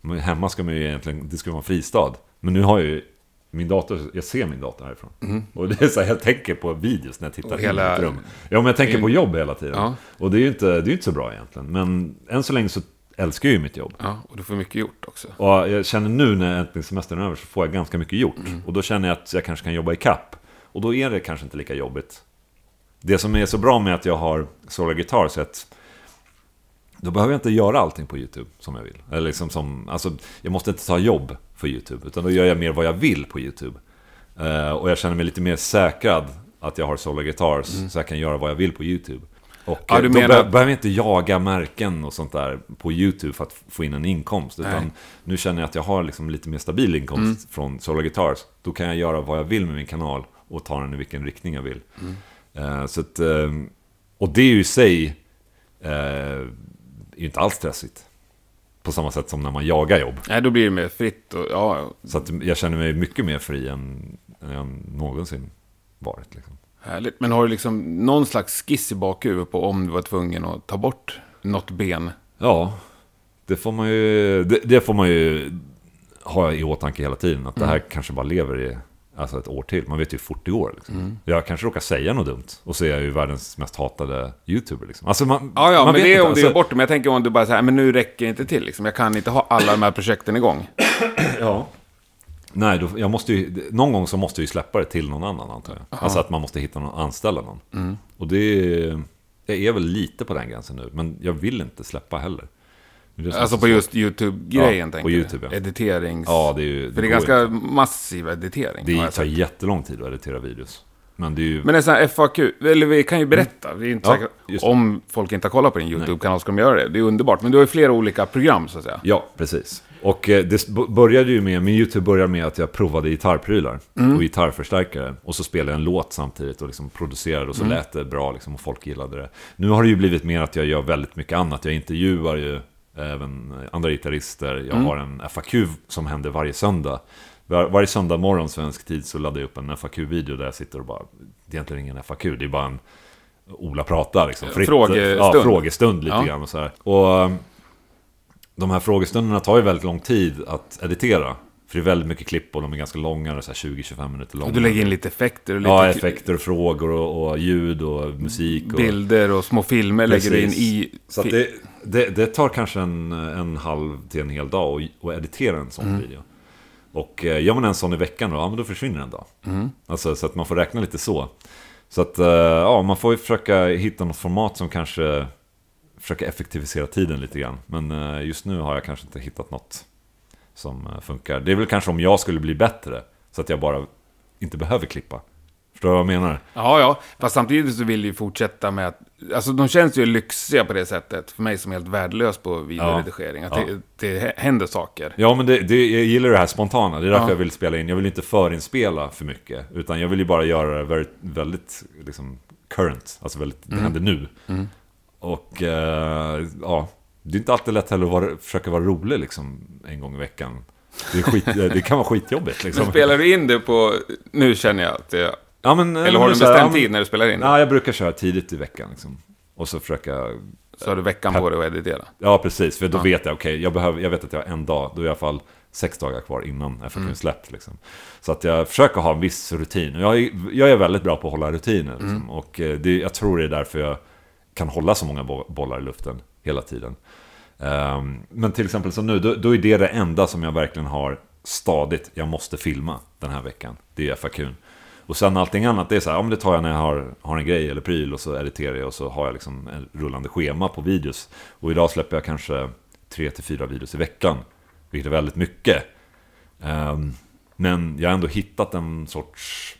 A: Men hemma ska man ju egentligen, det ska vara en fristad. Men nu har jag ju min dator, jag ser min dator härifrån. Och det är så här, jag tänker på videos när jag tittar
B: Och
A: in
B: hela-
A: i mitt rum. Ja, men jag tänker på jobb hela tiden.
B: Ja.
A: Och det är ju inte, det är inte så bra egentligen. Men än så länge så älskar ju mitt jobb.
B: Ja, och du får mycket gjort också.
A: Och jag känner nu när äntligen semestern är över så får jag ganska mycket gjort. Och då känner jag att jag kanske kan jobba i kapp. Och då är det kanske inte lika jobbigt. Det som är så bra med att jag har Solar Guitars är att Då behöver jag inte göra allting på YouTube som jag vill. Eller liksom som, alltså, jag måste inte ta jobb för YouTube, utan då gör jag mer vad jag vill på YouTube. Eh, och jag känner mig lite mer säkrad att jag har Solar Guitars, så jag kan göra vad jag vill på YouTube. Och
B: Ja, du
A: då
B: menar-
A: be- behöver jag inte jaga märken och sånt där på YouTube för att få in en inkomst. Utan
B: Nej.
A: nu känner jag att jag har liksom lite mer stabil inkomst
B: Mm.
A: från Solar Guitars. Då kan jag göra vad jag vill med min kanal och ta den i vilken riktning jag vill.
B: Mm.
A: Eh, så att, eh, och det är ju i sig eh, är ju inte alls stressigt. På samma sätt som när man jagar jobb.
B: Nej, då blir det mer fritt och ja,
A: Så att jag känner mig mycket mer fri än, än jag någonsin varit. Liksom.
B: Härligt. Men har du liksom någon slags skiss i bakhuvudet på om du var tvungen att ta bort något ben?
A: Ja, det får man ju, det, det får man ju ha i åtanke hela tiden. Att det här kanske bara lever i alltså ett år till. Man vet ju hur fort det går. Liksom. Jag kanske råkar säga något dumt. Och så är jag ju världens mest hatade YouTuber. Liksom. Alltså man,
B: Ja, ja,
A: man
B: men det är om du
A: Alltså,
B: gör bort det. Men jag tänker om du bara säger, men nu räcker det inte till liksom. Jag kan inte ha alla de här projekten igång.
A: Ja. Nej, då, jag måste ju, någon gång så måste jag ju släppa det till någon annan antar jag. Alltså att man måste hitta någon, anställa någon.
B: Mm.
A: Och det är, jag är väl lite på den gränsen nu, men jag vill inte släppa heller. Det det
B: Alltså
A: så
B: på just YouTube-grejen
A: Ja, på? YouTube, ja.
B: Editerings...
A: Ja, det är ju...
B: För det är ganska
A: inte.
B: massiv editering.
A: Det tar jättelång tid att editera videos. Men det är ju...
B: Men det är här FAQ, eller vi kan ju berätta, det är inte
A: Ja,
B: säkert,
A: det.
B: om folk inte har kollat på din YouTube-kanal ska de göra det. Det är underbart, men du har ju flera olika program så att säga.
A: Ja, precis. Och eh, det började ju med, min YouTube började med att jag provade gitarrprylar
B: Mm.
A: och gitarrförstärkare. Och så spelade jag en låt samtidigt och liksom producerade och så
B: Mm.
A: lät det bra liksom, och folk gillade det. Nu har det ju blivit mer att jag gör väldigt mycket annat. Jag intervjuar ju även andra gitarrister. Jag
B: Mm.
A: har en FAQ som händer varje söndag. Var, varje söndag morgon svensk tid så laddar jag upp en FAQ-video där jag sitter och bara... Det är egentligen ingen FAQ, det är bara en... Ola pratar liksom. Fritt,
B: Frågestund.
A: Ja, frågestund lite
B: Ja.
A: grann och så här. Och um, de här frågestunderna tar ju väldigt lång tid att editera. För det är väldigt mycket klipp och de är ganska långa, så här 20-25 minuter långa.
B: Och du lägger in lite effekter och lite
A: Ja, effekter och frågor och, och ljud och musik. Och,
B: bilder och små filmer lägger du in
A: Precis.
B: i...
A: Så det, det, det tar kanske en, en halv till en hel dag att- editera en sån
B: Mm.
A: video. Och eh, gör man en sån i veckan då, ja men då försvinner en dag.
B: Mm.
A: Alltså så att man får räkna lite så. Så att, eh, ja man får ju försöka hitta något format som kanske försöker effektivisera tiden lite grann. Men eh, just nu har jag kanske inte hittat något som eh, funkar. Det är väl kanske om jag skulle bli bättre, så att jag bara inte behöver klippa. Förstår du vad jag menar?
B: Ja, ja. Fast samtidigt så vill du ju fortsätta med att... Alltså de känns ju lyxiga på det sättet. För mig som är helt värdelös på videoredigering. Att
A: Ja.
B: det, det händer saker.
A: Ja, men det, det, jag gillar det här spontana. Det är därför
B: Ja.
A: jag vill spela in. Jag vill inte förinspela för mycket. Utan jag vill ju bara göra det väldigt, väldigt liksom, current. Alltså väldigt, det händer nu. Och eh, ja, det är inte alltid lätt heller att vara, försöka vara rolig liksom en gång i veckan. Det, skit, det kan vara skitjobbigt liksom.
B: Men spelar du in det på... Nu känner jag att det...
A: Ja, men,
B: Eller har du en bestämd
A: ja,
B: tid när du spelar in?
A: Ja, jag brukar köra tidigt i veckan liksom. Och så försöka
B: Så har du veckan på dig att editera.
A: Ja, precis. För då
B: Ja.
A: vet jag, okej, jag, behöver, jag vet att jag har en dag, då är i alla fall sex dagar kvar innan FAQ
B: Mm.
A: släppt. Liksom. Så att jag försöker ha en viss rutin. Jag är, jag är väldigt bra på att hålla rutiner. Liksom.
B: Mm.
A: Och eh, det, jag tror det är därför jag kan hålla så många bollar i luften hela tiden. Ehm, men till exempel som nu, då, då är det det enda som jag verkligen har stadigt. Jag måste filma den här veckan. Det är FAQn. Och sen allting annat, det är så här, ja men det tar jag när jag har, har en grej eller pryl och så editerar jag och så har jag liksom en rullande schema på videos. Och idag släpper jag kanske tre till fyra videos i veckan, vilket är väldigt mycket. Ehm, men jag har ändå hittat en sorts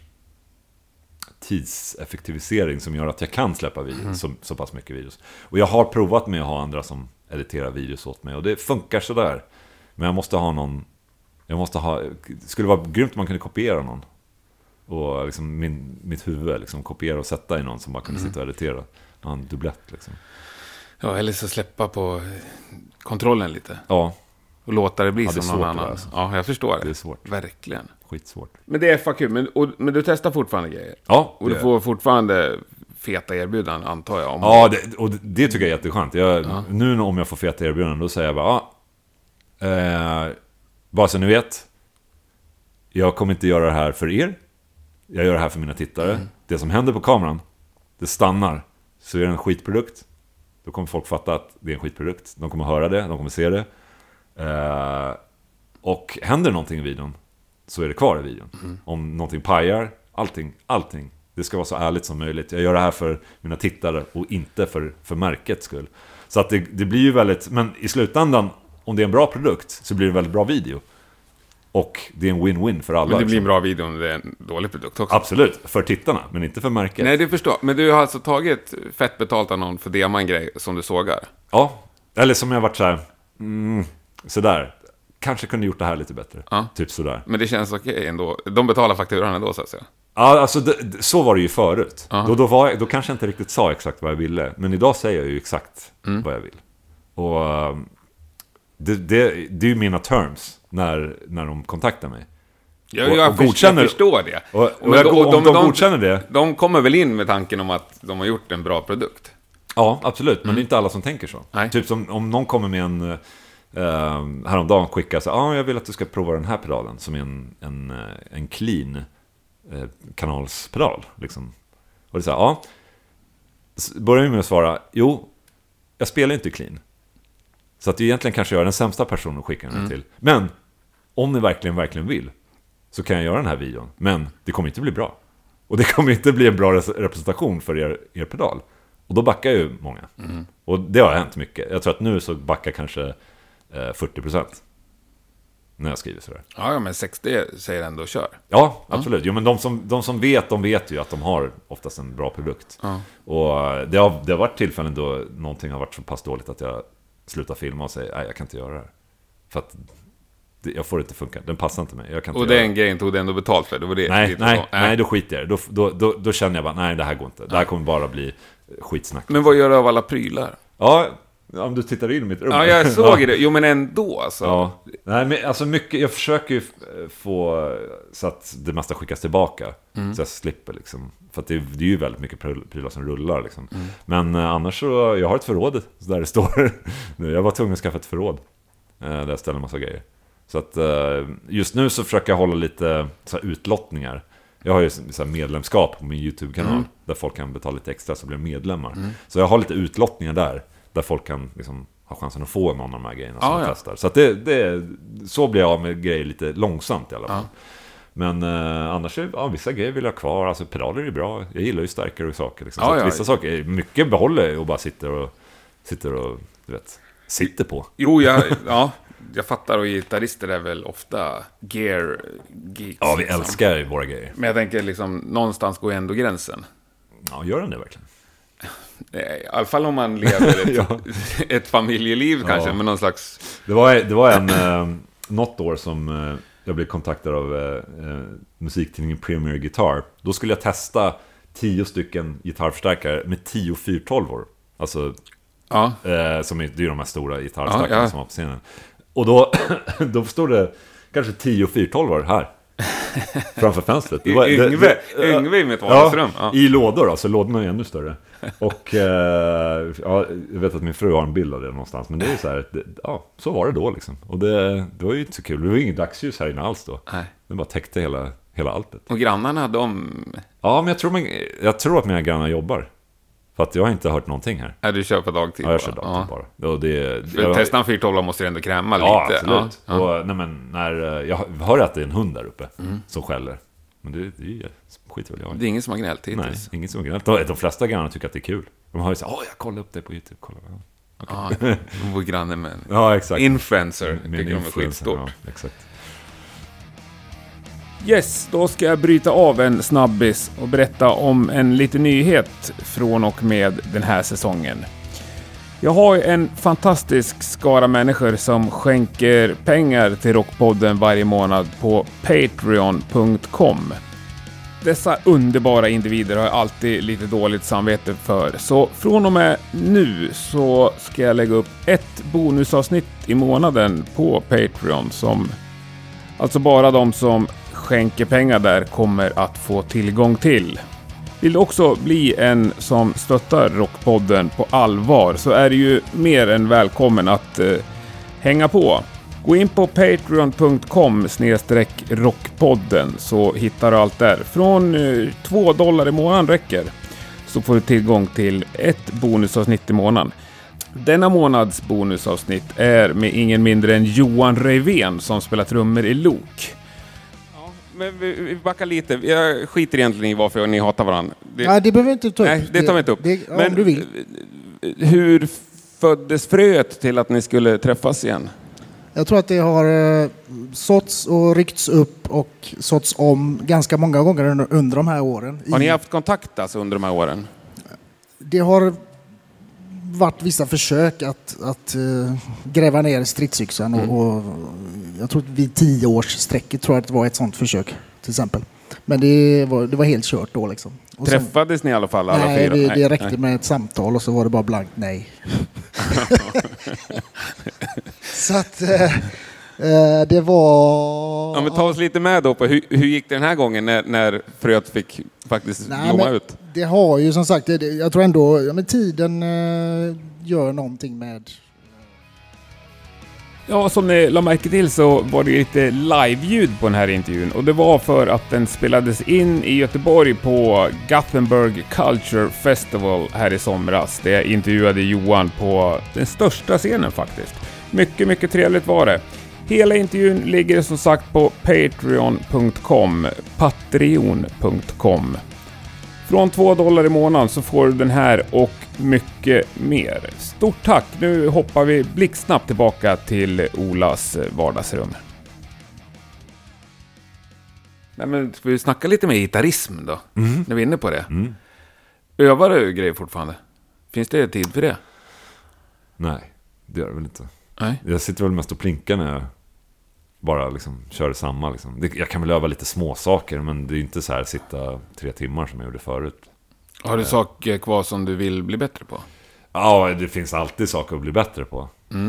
A: tidseffektivisering som gör att jag kan släppa videos, så, så pass mycket videos. Och jag har provat med att ha andra som editerar videos åt mig och det funkar sådär. Men jag måste ha någon, jag måste ha, det skulle vara grymt om man kunde kopiera någon. Och liksom min, mitt huvud liksom kopiera och sätta i någon som bara kunde sitta och editera. Ha en dubblett liksom.
B: Ja, eller så släppa på kontrollen lite.
A: Ja,
B: Och låta det bli
A: Ja, det
B: som någon annan.
A: alltså.
B: Ja, jag förstår det.
A: det är svårt.
B: Verkligen.
A: Skitsvårt.
B: Men det är FAQ, men, och, men du testar fortfarande grejer?
A: Ja,
B: Och du får fortfarande feta erbjudanden, antar jag? Om
A: Ja, det, och det- tycker jag är jätteskönt. Jag,
B: Ja.
A: Nu om jag får feta erbjudanden, då säger jag bara, ja, eh, bara så ni vet, jag kommer inte göra det här för er. Jag gör det här för mina tittare.
B: Mm.
A: Det som händer på kameran, det stannar. Så är det en skitprodukt, då kommer folk fatta att det är en skitprodukt. De kommer höra det, de kommer se det. Eh, och händer någonting i videon, så är det kvar i videon.
B: Mm.
A: Om någonting pajar, allting, allting. Det ska vara så ärligt som möjligt. Jag gör det här för mina tittare och inte för, för märkets skull. Så att det, det blir ju väldigt, men i slutändan, om det är en bra produkt, så blir det en väldigt bra video. Och det är en win-win för alla.
B: Men det blir en
A: liksom.
B: bra video om det är en dålig produkt också.
A: Absolut, för tittarna, men inte för märket.
B: Nej, det förstår jag. Men du har alltså tagit fett betalt av någon för dema en grej som du sågar?
A: Ja, eller som jag varit så här, mm, sådär. Kanske kunde gjort det här lite bättre.
B: Ja.
A: Typ sådär.
B: Men det känns okej ändå. De betalar fakturan ändå, så att säga.
A: Ja, alltså det, så var det ju förut.
B: Ja.
A: Då, då, var jag, då kanske jag inte riktigt sa exakt vad jag ville. Men idag säger jag ju exakt
B: Mm.
A: vad jag vill. Och um, det, det, det är ju mina terms när, när de kontaktar mig.
B: Jag,
A: Och-
B: jag,
A: och godkänner-
B: jag förstår det.
A: Och, och jag, om de, godkänner det,
B: De kommer väl in med tanken om att de har gjort en bra produkt?
A: ja absolut. Men det är inte alla som tänker så.
B: Mm. Nej.
A: Typ som om någon kommer med en... Uh, häromdagen skickar så ah, jag vill att du ska prova den här pedalen som är en, en, eh, en clean eh, kanalspedal. Liksom. Och det så ja. S- Börjar med att svara, jo, jag spelar inte clean. Så att egentligen kanske jag är den sämsta personen att skicka den
B: Mm.
A: till. Men, om ni verkligen, verkligen vill, så kan jag göra den här videon. Men det kommer inte bli bra. Och det kommer inte bli en bra res- representation för er, er pedal. Och då backar ju många.
B: Mm.
A: Och det har hänt mycket. Jag tror att nu så backar kanske eh, 40%. När jag skriver sådär.
B: Ja, men 60 säger ändå kör.
A: Ja, absolut. Jo, men de som, de som vet, de vet ju att de har oftast en bra produkt.
B: Ja.
A: Och eh, det har, det har varit tillfällen då någonting har varit så pass dåligt att jag slutar filma och säger nej, jag kan inte göra det här. För att det, jag får det inte funka, den passar inte mig. Jag kan inte
B: Och den grejen tog du ändå betalt för? Det var det?
A: Nej, nej,
B: så.
A: nej, då skiter jag. Då, då, då, då känner jag bara, nej det här går inte. Det här kommer bara bli skitsnack.
B: Men vad gör du av alla prylar?
A: Ja, om du tittar in i mitt rum.
B: Ja, jag såg det. Jo, men ändå alltså.
A: Ja, nej men alltså mycket, jag försöker ju få så att det mesta skickas tillbaka.
B: Mm.
A: Så jag slipper liksom. För att det, det är ju väldigt mycket pryl- prylar som rullar liksom.
B: Mm.
A: Men eh, annars så, jag har ett förråd där det står. nu, jag var tvungen att skaffa ett förråd. Eh, där jag ställer en massa grejer. Så att eh, just nu så försöker jag hålla lite så här, utlottningar. Jag har ju så här medlemskap på min YouTube-kanal.
B: Mm.
A: Där folk kan betala lite extra så blir medlemmar. Så jag har lite utlottningar där. Där folk kan liksom ha chansen att få någon av de här grejerna som
B: Ja, ja.
A: testar. Så det, det, så blir jag av med grejer lite långsamt i alla fall.
B: Ja.
A: Men eh, annars, är, ja, vissa grejer vill jag ha kvar. Alltså pedaler är bra. Jag gillar ju starkare saker. Liksom.
B: Ja,
A: så
B: ja.
A: vissa saker, mycket behåller jag och bara sitter och, sitter och, du vet, sitter på.
B: Jo, jag, ja, jag fattar. Och gitarrister är väl ofta gear geeks.
A: Ja, vi
B: liksom.
A: älskar våra grejer.
B: Men jag tänker liksom, någonstans går ändå gränsen.
A: Ja, gör den det verkligen?
B: Eh, I alla fall om man lever ett,
A: Ja.
B: ett familjeliv kanske,
A: Ja.
B: med någon slags...
A: Det var, det var en, eh, något år som eh, jag blev kontaktad av eh, eh, musiktidningen Premier Guitar. Då skulle jag testa tio stycken gitarrförstärkare med tio 412 Alltså,
B: Ja,
A: eh, som är, det är de här stora gitarrstackarna
B: Ja,
A: som var på scenen. Och då, då stod det kanske tio 412 här. Framför fönstret. Det var-
B: Yngve,
A: det-
B: Yngve i mitt vardagsrum. Ja.
A: i lådor då, så lådorna är ännu större. Och eh, ja, jag vet att min fru har en bild av det någonstans. Men det är så här, det, ja, så var det då liksom. Och det, det var ju inte så kul. Det var ju inget dagsljus här inne alls då.
B: Nej.
A: Det bara täckte hela, hela alltet.
B: Och grannarna, de...
A: Ja, men jag tror, man, jag tror att mina grannar jobbar. För att jag har inte hört någonting här.
B: Ja, du kör på dagtid
A: Ja, jag kör
B: bara.
A: dagtid bara. Och det,
B: För
A: jag-
B: Testar en 412 måste du ändå kräma
A: Ja,
B: lite.
A: absolut.
B: Ja, ja.
A: Och, nej, men, när, eh, jag hör att det är en hund där uppe som skäller. Men det, det är ju- skiter väl jag.
B: Det är ingen som har gnällt
A: Nej,
B: hittills.
A: ingen som gnällt. De, de flesta grannar tycker att det är kul. De har ju såhär, åh jag kollar upp det på YouTube. Kolla.
B: Ja, de bor granne med en
A: Ja, exakt.
B: influencer.
A: Med
B: tycker de är skitstort.
A: Ja, exakt.
B: Yes, då ska jag bryta av en snabbis och berätta om en liten nyhet från och med den här säsongen. Jag har en fantastisk skara människor som skänker pengar till Rockpodden varje månad på Patreon.com. Dessa underbara individer har jag alltid lite dåligt samvete för, så från och med nu så ska jag lägga upp ett bonusavsnitt i månaden på Patreon som Alltså bara de som skänker pengar där kommer att få tillgång till. Vill du också bli en som stöttar Rockpodden på allvar så är du ju mer än välkommen att eh, hänga på. Gå in på patreon.com rockpodden så hittar du allt där. Från eh, 2 dollar i månaden räcker. Så får du tillgång till ett bonusavsnitt i månaden. Denna månads bonusavsnitt är med ingen mindre än Johan Reven som spelar trummor i Lok men vi, vi backar lite. Jag skiter egentligen i varför ni hatar varandra. Det,
C: Nej, det behöver vi inte ta upp.
B: nej, det tar vi inte upp.
C: Det,
B: men
C: om du vill.
B: hur föddes fröet till att ni skulle träffas igen?
C: Jag tror att det har eh, såtts och ryckts upp och såtts om ganska många gånger under, under de här åren.
B: Har ni haft kontakt alltså under de här åren?
C: Det har varit vissa försök att, att eh, gräva ner stridsyxan
B: Mm.
C: och, och jag tror att vid tioårssträcket tror jag att det var ett sådant försök till exempel. Men det var, det var helt kört då liksom. Och sen-
B: Träffades ni i alla fall alla
C: nej,
B: fyra?
C: det, det räckte med ett samtal och så var det bara blankt nej. så att eh, det var...
B: Ja, men ta oss lite med då på hur, hur gick det den här gången när, när fröet fick faktiskt
C: Nej,
B: blomma ut?
C: Det har ju som sagt, det, jag tror ändå, ja, men tiden eh, gör någonting med...
B: Ja, som ni la märke till så var det lite live-ljud på den här intervjun och det var för att den spelades in i Göteborg på Gothenburg Culture Festival här i somras. Det jag intervjuade Johan på den största scenen faktiskt. Mycket, mycket trevligt var det. Hela intervjun ligger som sagt på patreon.com, patreon.com. Från 2 dollar i månaden så får du den här och mycket mer. Stort tack! Nu hoppar vi blixtsnabbt tillbaka till Olas vardagsrum. Nej, men ska vi snacka lite med gitarrism då? När vi är inne på det.
A: Mm.
B: Övar du grejer fortfarande? Finns det tid för det?
A: Nej, det gör det väl inte.
B: Nej.
A: Jag sitter väl mest och plinkar när jag bara liksom kör samma. Liksom. Det, jag kan väl öva lite små saker men det är inte så här sitta tre timmar som jag gjorde förut.
B: Har du saker kvar som du vill bli bättre på?
A: Ja, det finns alltid saker att bli bättre på.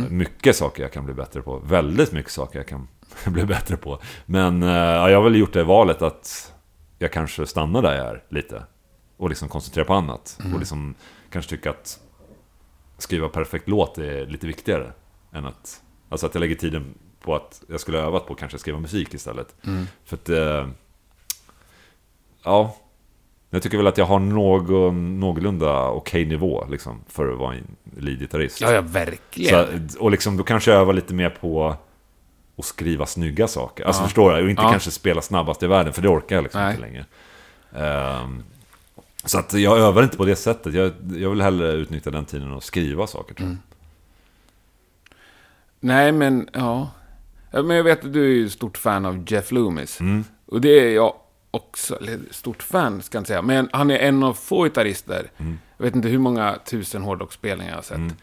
A: Mycket saker jag kan bli bättre på. Väldigt mycket saker jag kan bli bättre på. Men eh, ja, jag har väl gjort det valet att jag kanske stannar där jag är lite. Och liksom koncentrerar på annat. Och liksom kanske tycka att skriva perfekt låt är lite viktigare. Än att, alltså att jag lägger tiden på att jag skulle övat på att kanske skriva musik istället. För att, eh, ja, jag tycker väl att jag har någon, någorlunda okej nivå liksom, för att vara en leadgitarrist.
B: Ja, ja, verkligen.
A: Så, och liksom, då kanske jag övar lite mer på att skriva snygga saker. Alltså
B: Ja.
A: förstår du? Och inte
B: Ja.
A: kanske spela snabbast i världen, för det orkar jag liksom
B: Nej.
A: inte längre. Ehm, så att jag övar inte på det sättet. Jag, jag vill hellre utnyttja den tiden och skriva saker tror jag.
B: Mm. Nej, men ja. Men jag vet att du är ju stort fan av Jeff Loomis.
A: Mm.
B: Och det är jag också. Eller stort fan ska jag inte säga. Men han är en av få gitarrister.
A: Mm.
B: Jag vet inte hur många tusen hårdrocksspelningar jag har sett.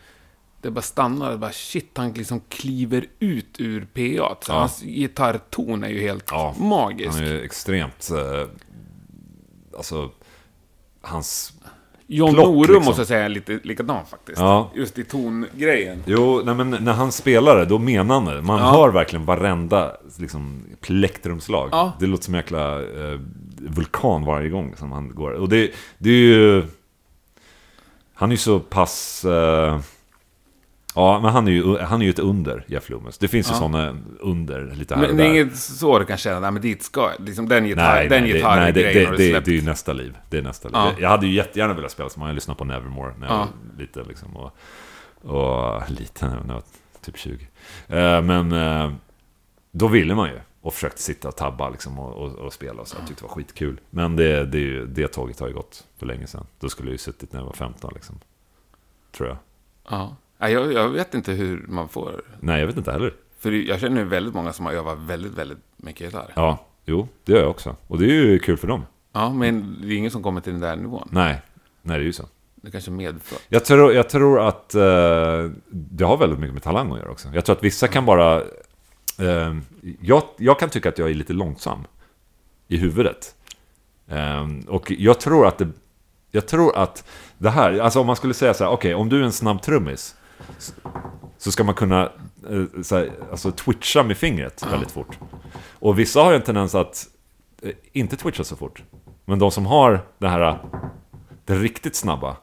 B: Det bara stannar och bara shit, han liksom kliver ut ur PA. Så
A: Ja.
B: Hans gitarrton är ju helt
A: Ja,
B: magisk.
A: Han är ju extremt... Eh, alltså, hans...
B: John
A: plock,
B: Norum
A: liksom.
B: måste jag säga är lite likadan faktiskt.
A: Ja.
B: Just i tongrejen.
A: Jo, nej, men när han spelar det, då menar han det. Man
B: Ja.
A: hör verkligen varenda liksom, plektrumslag.
B: Ja.
A: Det låter som en jäkla eh, vulkan varje gång som han går. Och det, det är ju... Han är ju så pass... Eh, ja, men han är ju han är ju ett under, Jeff Loomis. Det finns ju
B: Ja.
A: sådana under lite här
B: Men
A: och
B: det är
A: där.
B: inget så du kan känna, nej men dit ska. Liksom den, gitarr,
A: Nej,
B: den
A: nej, det, nej det,
B: gitarrgrejen
A: det, det, det är ju nästa liv. Det är nästa liv.
B: Ja.
A: Jag hade ju jättegärna velat spela som han. Jag lyssnade på Nevermore när jag
B: Ja.
A: var liten. Liksom, och, och liten, när jag var typ 20. Eh, men eh, då ville man ju. Och försökte sitta och tabba liksom, och, och, och spela. Och så. Jag tyckte det var skitkul. Men det, det, är ju- det tåget har ju gått för länge sedan. Då skulle jag ju suttit när jag var 15. Liksom, tror jag.
B: Ja. Jag, jag vet inte hur man får...
A: Nej, jag vet inte heller.
B: För jag känner ju väldigt många som har övat väldigt, väldigt mycket gitarr. Ja.
A: Ja, jo, det gör jag också. Och det är ju kul för dem.
B: men det är ingen som kommer till den där nivån.
A: Nej, nej det är ju så.
B: Det kanske är medfött.
A: Jag tror, jag tror att eh, det har väldigt mycket med talang att göra också. Jag tror att vissa kan bara... Eh, jag, jag kan tycka att jag är lite långsam i huvudet. Eh, och jag tror att det... Jag tror att det här, alltså om man skulle säga så här, okej, om du är en snabb trummis så- ska man kunna eh, så här, alltså twitcha med fingret väldigt fort. Och vissa har ju en tendens att eh, inte twitcha så fort. Men de som har det här, det riktigt snabba,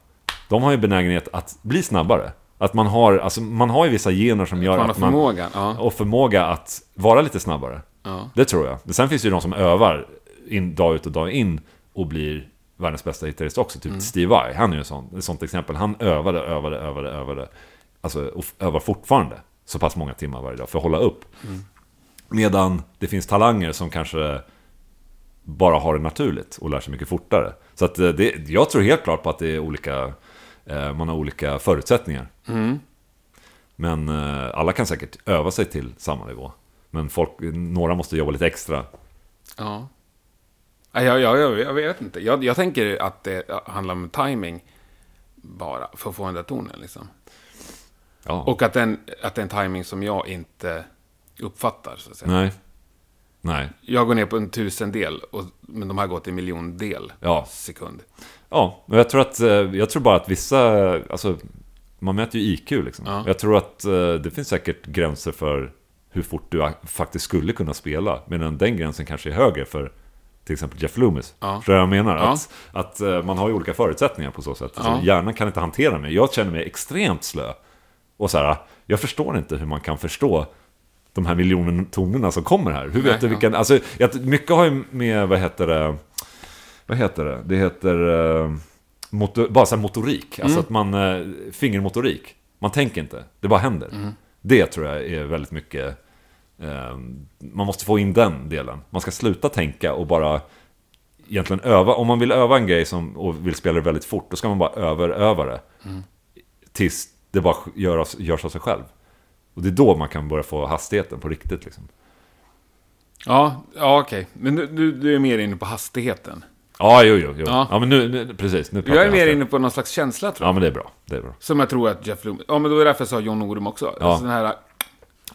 A: de har ju benägenhet att bli snabbare. Att man har, alltså man har ju vissa gener som gör
B: Man
A: att man...
B: förmågan. Ja.
A: Och förmåga att vara lite snabbare.
B: Ja.
A: Det tror jag. Men sen finns det ju de som övar in, dag ut och dag in och blir världens bästa gitarrist också. Typ Steve Vai, han är ju en sån, ett sånt exempel. Han övade, övade, övade, övade. Alltså, och övar fortfarande så pass många timmar varje dag för att hålla upp. Medan det finns talanger som kanske bara har det naturligt och lär sig mycket fortare. Så att eh, det, jag tror helt klart på att det är olika, eh, man har olika förutsättningar.
B: Mm.
A: Men eh, alla kan säkert öva sig till samma nivå. Men folk, några måste jobba lite extra.
B: Ja. Jag, jag, jag, jag vet inte. Jag, jag tänker att det handlar om timing bara för att få den där tonen. Liksom.
A: Ja.
B: Och att, den, att det är en timing som jag inte uppfattar. Så att säga.
A: Nej. Nej.
B: Jag går ner på en tusendel, och, men de här går till en miljondel
A: Ja.
B: sekund.
A: Ja, och jag tror att, eh, jag tror bara att vissa, alltså, man mäter ju IQ liksom.
B: Ja.
A: Jag tror att eh, det finns säkert gränser för hur fort du faktiskt skulle kunna spela. Medan den gränsen kanske är högre för till exempel Jeff Loomis.
B: Ja.
A: Förstår jag menar?
B: Ja.
A: Att, att eh, man har ju olika förutsättningar på så sätt.
B: Ja.
A: Så hjärnan kan inte hantera mig. Jag känner mig extremt slö. Och så här, jag förstår inte hur man kan förstå de här miljoner tonerna som kommer här. Hur vet
B: Nej,
A: du
B: ja.
A: vilken... Alltså, jag, mycket har ju med, vad heter det? Vad heter det? Det heter... eh, motor, bara så motorik. Alltså att man... eh, fingermotorik. Man tänker inte. Det bara händer. Det tror jag är väldigt mycket... eh, man måste få in den delen. Man ska sluta tänka och bara egentligen öva. Om man vill öva en grej som, och vill spela det väldigt fort, då ska man bara överöva det. Tills det bara görs, görs av sig själv. Och det är då man kan börja få hastigheten på riktigt. Liksom.
B: Ja, ja okej. Men du, du, du är mer inne på hastigheten.
A: Ja, jo, jo. jo.
B: Ja.
A: Ja. men nu, nu precis. Nu
B: Jag är mer inne på någon slags känsla, tror jag.
A: Ja, men det är bra. Det är bra.
B: Som jag tror att Jeff Loomis... Ja, men då är det därför jag sa John Norum också.
A: Ja.
B: Alltså den här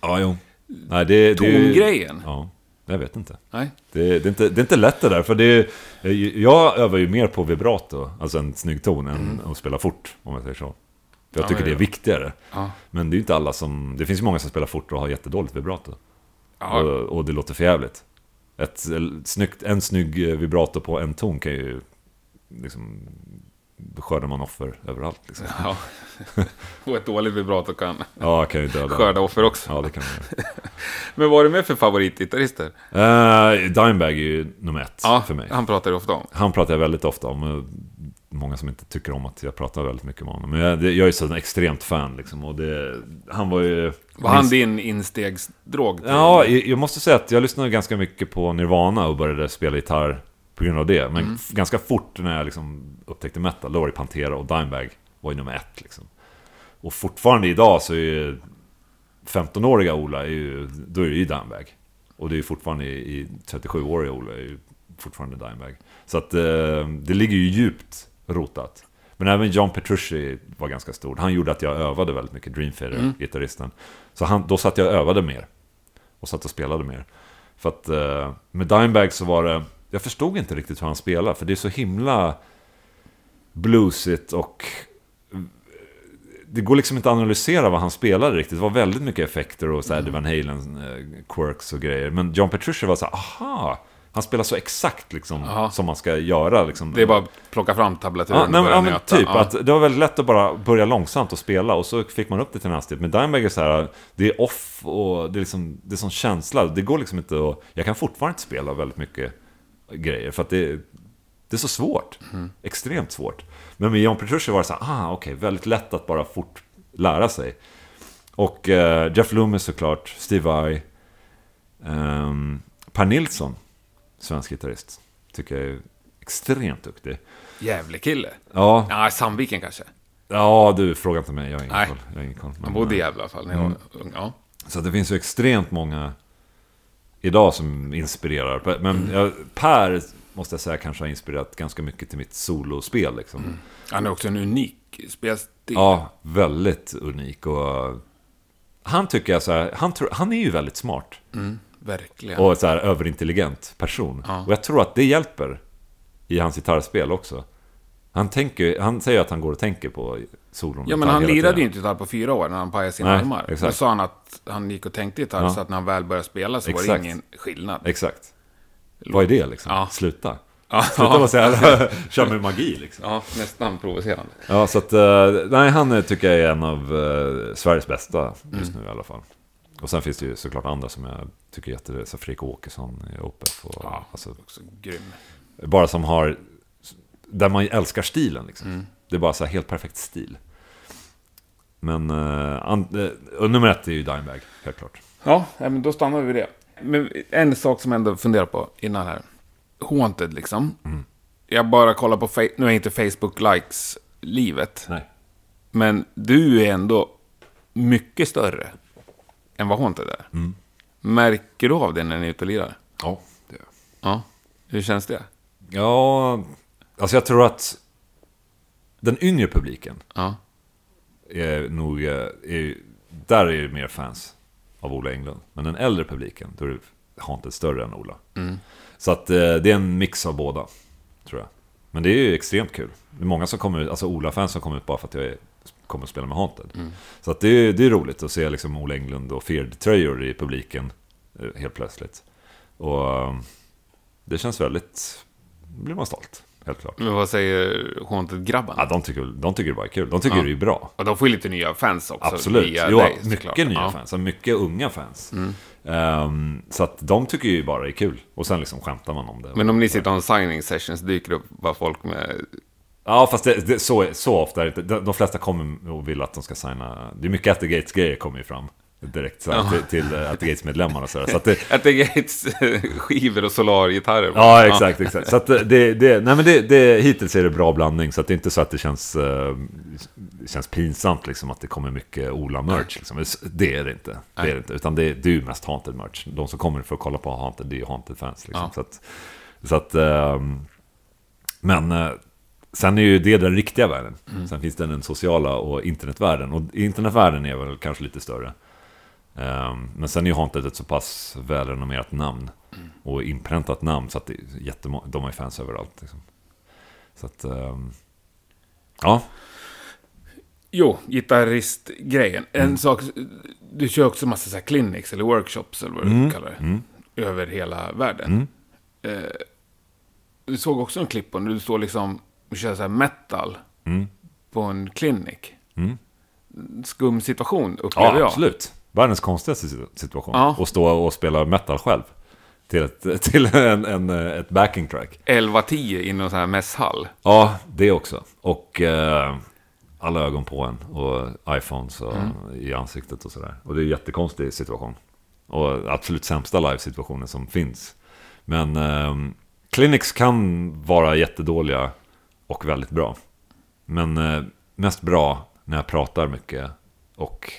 A: Ja, jo. Nej, det,
B: tongrejen.
A: Ja, jag vet inte.
B: Nej.
A: Det, det, är inte. det är inte lätt det där, för det är, jag övar ju mer på vibrato, alltså en snygg ton, än att spela fort, om jag säger så. För jag
B: Ja,
A: tycker det är viktigare.
B: Ja.
A: Men det är ju inte alla som... Det finns ju många som spelar fort och har jättedåligt vibrato.
B: Ja.
A: Och, och det låter för jävligt. Ett, snyggt, en snygg eh, vibrato på en ton kan ju... Liksom, då skördar man offer överallt. Liksom.
B: ja. Och ett dåligt vibrato kan
A: Ja, kan ju döda.
B: skörda offer också.
A: Ja, det kan man.
B: Men vad är det med för favoritgitarrister?
A: Uh, Dimebag är ju nummer ett
B: Ja,
A: för mig.
B: han pratar du ofta om.
A: Han pratar jag väldigt ofta om. Många som inte tycker om att jag pratar väldigt mycket om honom. Men jag, jag är så en extremt fan liksom. Och det, han var ju...
B: Var han din instegsdrog?
A: Ja, jag måste säga att jag lyssnade ganska mycket på Nirvana och började spela gitarr på grund av det. Men f- ganska fort när jag liksom upptäckte metal, då var det Pantera och Dimebag var ju nummer ett. Liksom. Och fortfarande idag så är ju 15-åriga Ola, är ju, då är det ju Dimebag. Och det är ju fortfarande i, i 37-åriga Ola, är ju fortfarande Dimebag. Så att eh, det ligger ju djupt rotat. Men även John Petrucci var ganska stor. Han gjorde att jag övade väldigt mycket, Dream Theater, gitarristen. Så han, då satt jag och övade mer. Och satt och spelade mer. För att eh, med Dimebag så var det... Jag förstod inte riktigt hur han spelade, för det är så himla bluesigt och... eh, Det går liksom inte att analysera vad han spelade riktigt. Det var väldigt mycket effekter och så här, Van Halen, eh, quirks och grejer. Men John Petrucci var så här, aha! Han spelar så exakt liksom, som man ska göra. Liksom.
B: Det är bara att plocka fram tablaturen
A: Ja,
B: och börja
A: ja, men
B: nöta.
A: typ.
B: Ja.
A: Att det var väldigt lätt att bara börja långsamt och spela och så fick man upp det till en hastighet. Men Dimebag är så här, det är off och det är liksom, det är sån känsla. Det går liksom inte att, jag kan fortfarande inte spela väldigt mycket grejer för att det, det är så svårt.
B: Mm.
A: Extremt svårt. Men med John Petrucci var det så här, ah okej, väldigt lätt att bara fort lära sig. Och eh, Jeff Loomis såklart, Steve Vai, ehm, Per Nilsson, svensk gitarrist, tycker jag är extremt duktig.
B: Jävlig kille.
A: Ja,
B: Ja, Sandviken kanske.
A: Ja, du, fråga inte mig. Jag har ingen
B: Nej.
A: koll. Jag har ingen koll.
B: Han bodde i
A: eh,
B: Gävle i alla fall när jag
A: Mm.
B: var ung. Ja.
A: Så det finns ju extremt många idag som inspirerar. Men jag, Per, måste jag säga, kanske har inspirerat ganska mycket till mitt solospel. Liksom.
B: Mm. Han är också en unik spelstil.
A: Ja, väldigt unik. Och han tycker jag så här, han, tror, han är ju väldigt smart.
B: Mm, verkligen.
A: Och så här överintelligent person.
B: Ja.
A: Och jag tror att det hjälper i hans gitarrspel också. Han, tänker, han säger att han går och tänker på solon.
B: Ja, men han lirade ju inte gitarr på fyra år när han pajade sina
A: Nej,
B: armar.
A: exakt.
B: Då sa han att han gick och tänkte gitarr,
A: Ja.
B: så att när han väl började spela så var
A: Exakt.
B: det ingen skillnad.
A: Exakt. Vad är det liksom?
B: Ja.
A: Sluta.
B: Ja,
A: Sluta vara så jävla... Kör med magi liksom.
B: ja, nästan provocerande.
A: Ja, så att... eh, nej, han eh, tycker jag är en av eh, Sveriges bästa just
B: Mm.
A: nu i alla fall. Och sen finns det ju såklart andra som jag tycker är jätte... Så Fredrik Åkesson i OPF och...
B: Ja.
A: Alltså,
B: Också grym.
A: bara som har... Där man älskar stilen liksom.
B: Mm.
A: Det är bara så här helt perfekt stil. Men... Uh, uh, nummer ett är ju Dimebag, helt klart.
B: Ja, men då stannar vi vid det. Men en sak som jag ändå funderar på innan här. Haunted liksom.
A: Mm.
B: Jag bara kollar på, nu är inte Facebook likes livet.
A: Nej.
B: Men du är ändå mycket större än vad Haunted är.
A: Mm.
B: Märker du av det när ni är ute och lirar?
A: Ja, det gör
B: Ja. Hur känns det?
A: jag. Ja, alltså jag tror att den yngre publiken
B: Ja.
A: är nog, eh, är, där är det mer fans av Ola Englund. Men den äldre publiken, då är det Haunted större än Ola. Så att eh, det är en mix av båda, tror jag. Men det är ju extremt kul. Det är många som kommer ut, alltså Ola-fans som kommer ut bara för att jag är, kommer att spela med Haunted. Så att det, är, det är roligt att se liksom Ola Englund och Feared-tröjor i publiken eh, helt plötsligt. Och eh, det känns väldigt, blir man stolt, helt klart.
B: Men vad säger Haunted-grabbarna?
A: Ja, de, tycker, de tycker det bara är kul. De tycker
B: Ja.
A: det är bra.
B: Och de får ju lite nya fans också.
A: Absolut. Jo,
B: dig,
A: mycket
B: såklart.
A: nya
B: Ja.
A: fans. Mycket unga fans. Ehm, så att de tycker ju bara det är kul. Och sen liksom skämtar man om det.
B: Men om ni sitter och har en signing session så dyker det upp bara folk med...
A: Ja, fast det, det, så, så ofta är det. De, de flesta kommer och vill att de ska signa. Det är mycket At the Gates-grejer kommer ju fram. Direkt så här, till, till uh, At the Gates-medlemmarna. Så, så att det,
B: Att det är Gates skivor och solargitarrer.
A: Ja, exakt, exakt. Så att det, det, nej men det, det, hittills är det bra blandning, så att det är inte så att det känns, eh, det känns pinsamt liksom att det kommer mycket Ola-merch. Liksom. Det är det inte. Det är det inte. Utan det, är ju mest Haunted-merch. De som kommer för att kolla på Haunted, det är ju Haunted-fans. Liksom.
B: Ja.
A: Så att, så att, ehm, men eh, sen är ju det den riktiga världen. Sen finns det den sociala och internetvärlden. Och internetvärlden är väl kanske lite större. Ehm, men sen är ju Haunted ett så pass välrenommerat namn och inpräntat namn så att det är de har ju fans överallt. Liksom. Så att, ehm, ja,
B: Jo, gitarristgrejen. En
A: Mm.
B: sak, du kör också massa så här clinics eller workshops eller vad du
A: Mm.
B: kallar det. Över hela världen. Eh, du såg också en klipp på när du står liksom och kör så här metal
A: Mm.
B: på en clinic.
A: Mm.
B: Skum situation upplever
A: ja
B: jag.
A: absolut. Världens konstigaste situ- situation.
B: Ja.
A: Och stå och spela metal själv. Till ett, till en, en, ett backing track.
B: 11-10 i någon sån här mässhall.
A: Ja, det också. Och eh, alla ögon på en. Och iPhones och, i ansiktet och sådär. Och det är en jättekonstig situation. Och absolut sämsta live-situationen som finns. Men eh, clinics kan vara jättedåliga och väldigt bra. Men eh, mest bra när jag pratar mycket. Och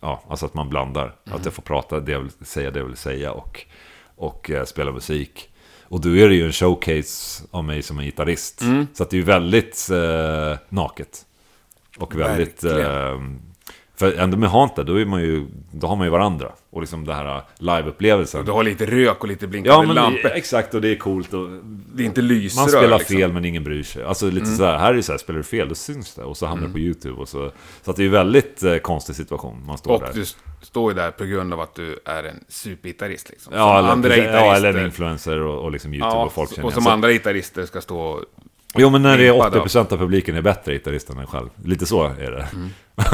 A: ja, alltså att man blandar. Att jag får prata det jag vill säga, det jag vill säga och, och eh, spela musik. Och då är det ju en showcase av mig som en gitarrist. Så att det är ju väldigt eh, naket. Och väldigt... Eh, för ändå med Haunted, då, är man ju, då har man ju varandra. Och liksom det här live-upplevelsen.
B: Du har lite rök och lite blinkande
A: Ja,
B: lampor.
A: exakt. Och det är coolt. Och
B: Det är inte lysrör.
A: man spelar
B: liksom.
A: fel men ingen bryr sig. Alltså lite så här, här är det så här, spelar du fel då syns det. Och så hamnar det på YouTube. Och så, så att det är ju väldigt eh, konstig situation. Man står
B: Och
A: där.
B: du står ju där på grund av att du är en supergitarrist. Liksom.
A: Ja, eller,
B: andra
A: ja, eller en influencer och, och liksom YouTube
B: Ja,
A: och folk känner
B: och som.
A: Så-
B: andra gitarrister ska stå...
A: Jo men när det är
B: av.
A: 80% av publiken är bättre gitarrist än själv. Lite så är det.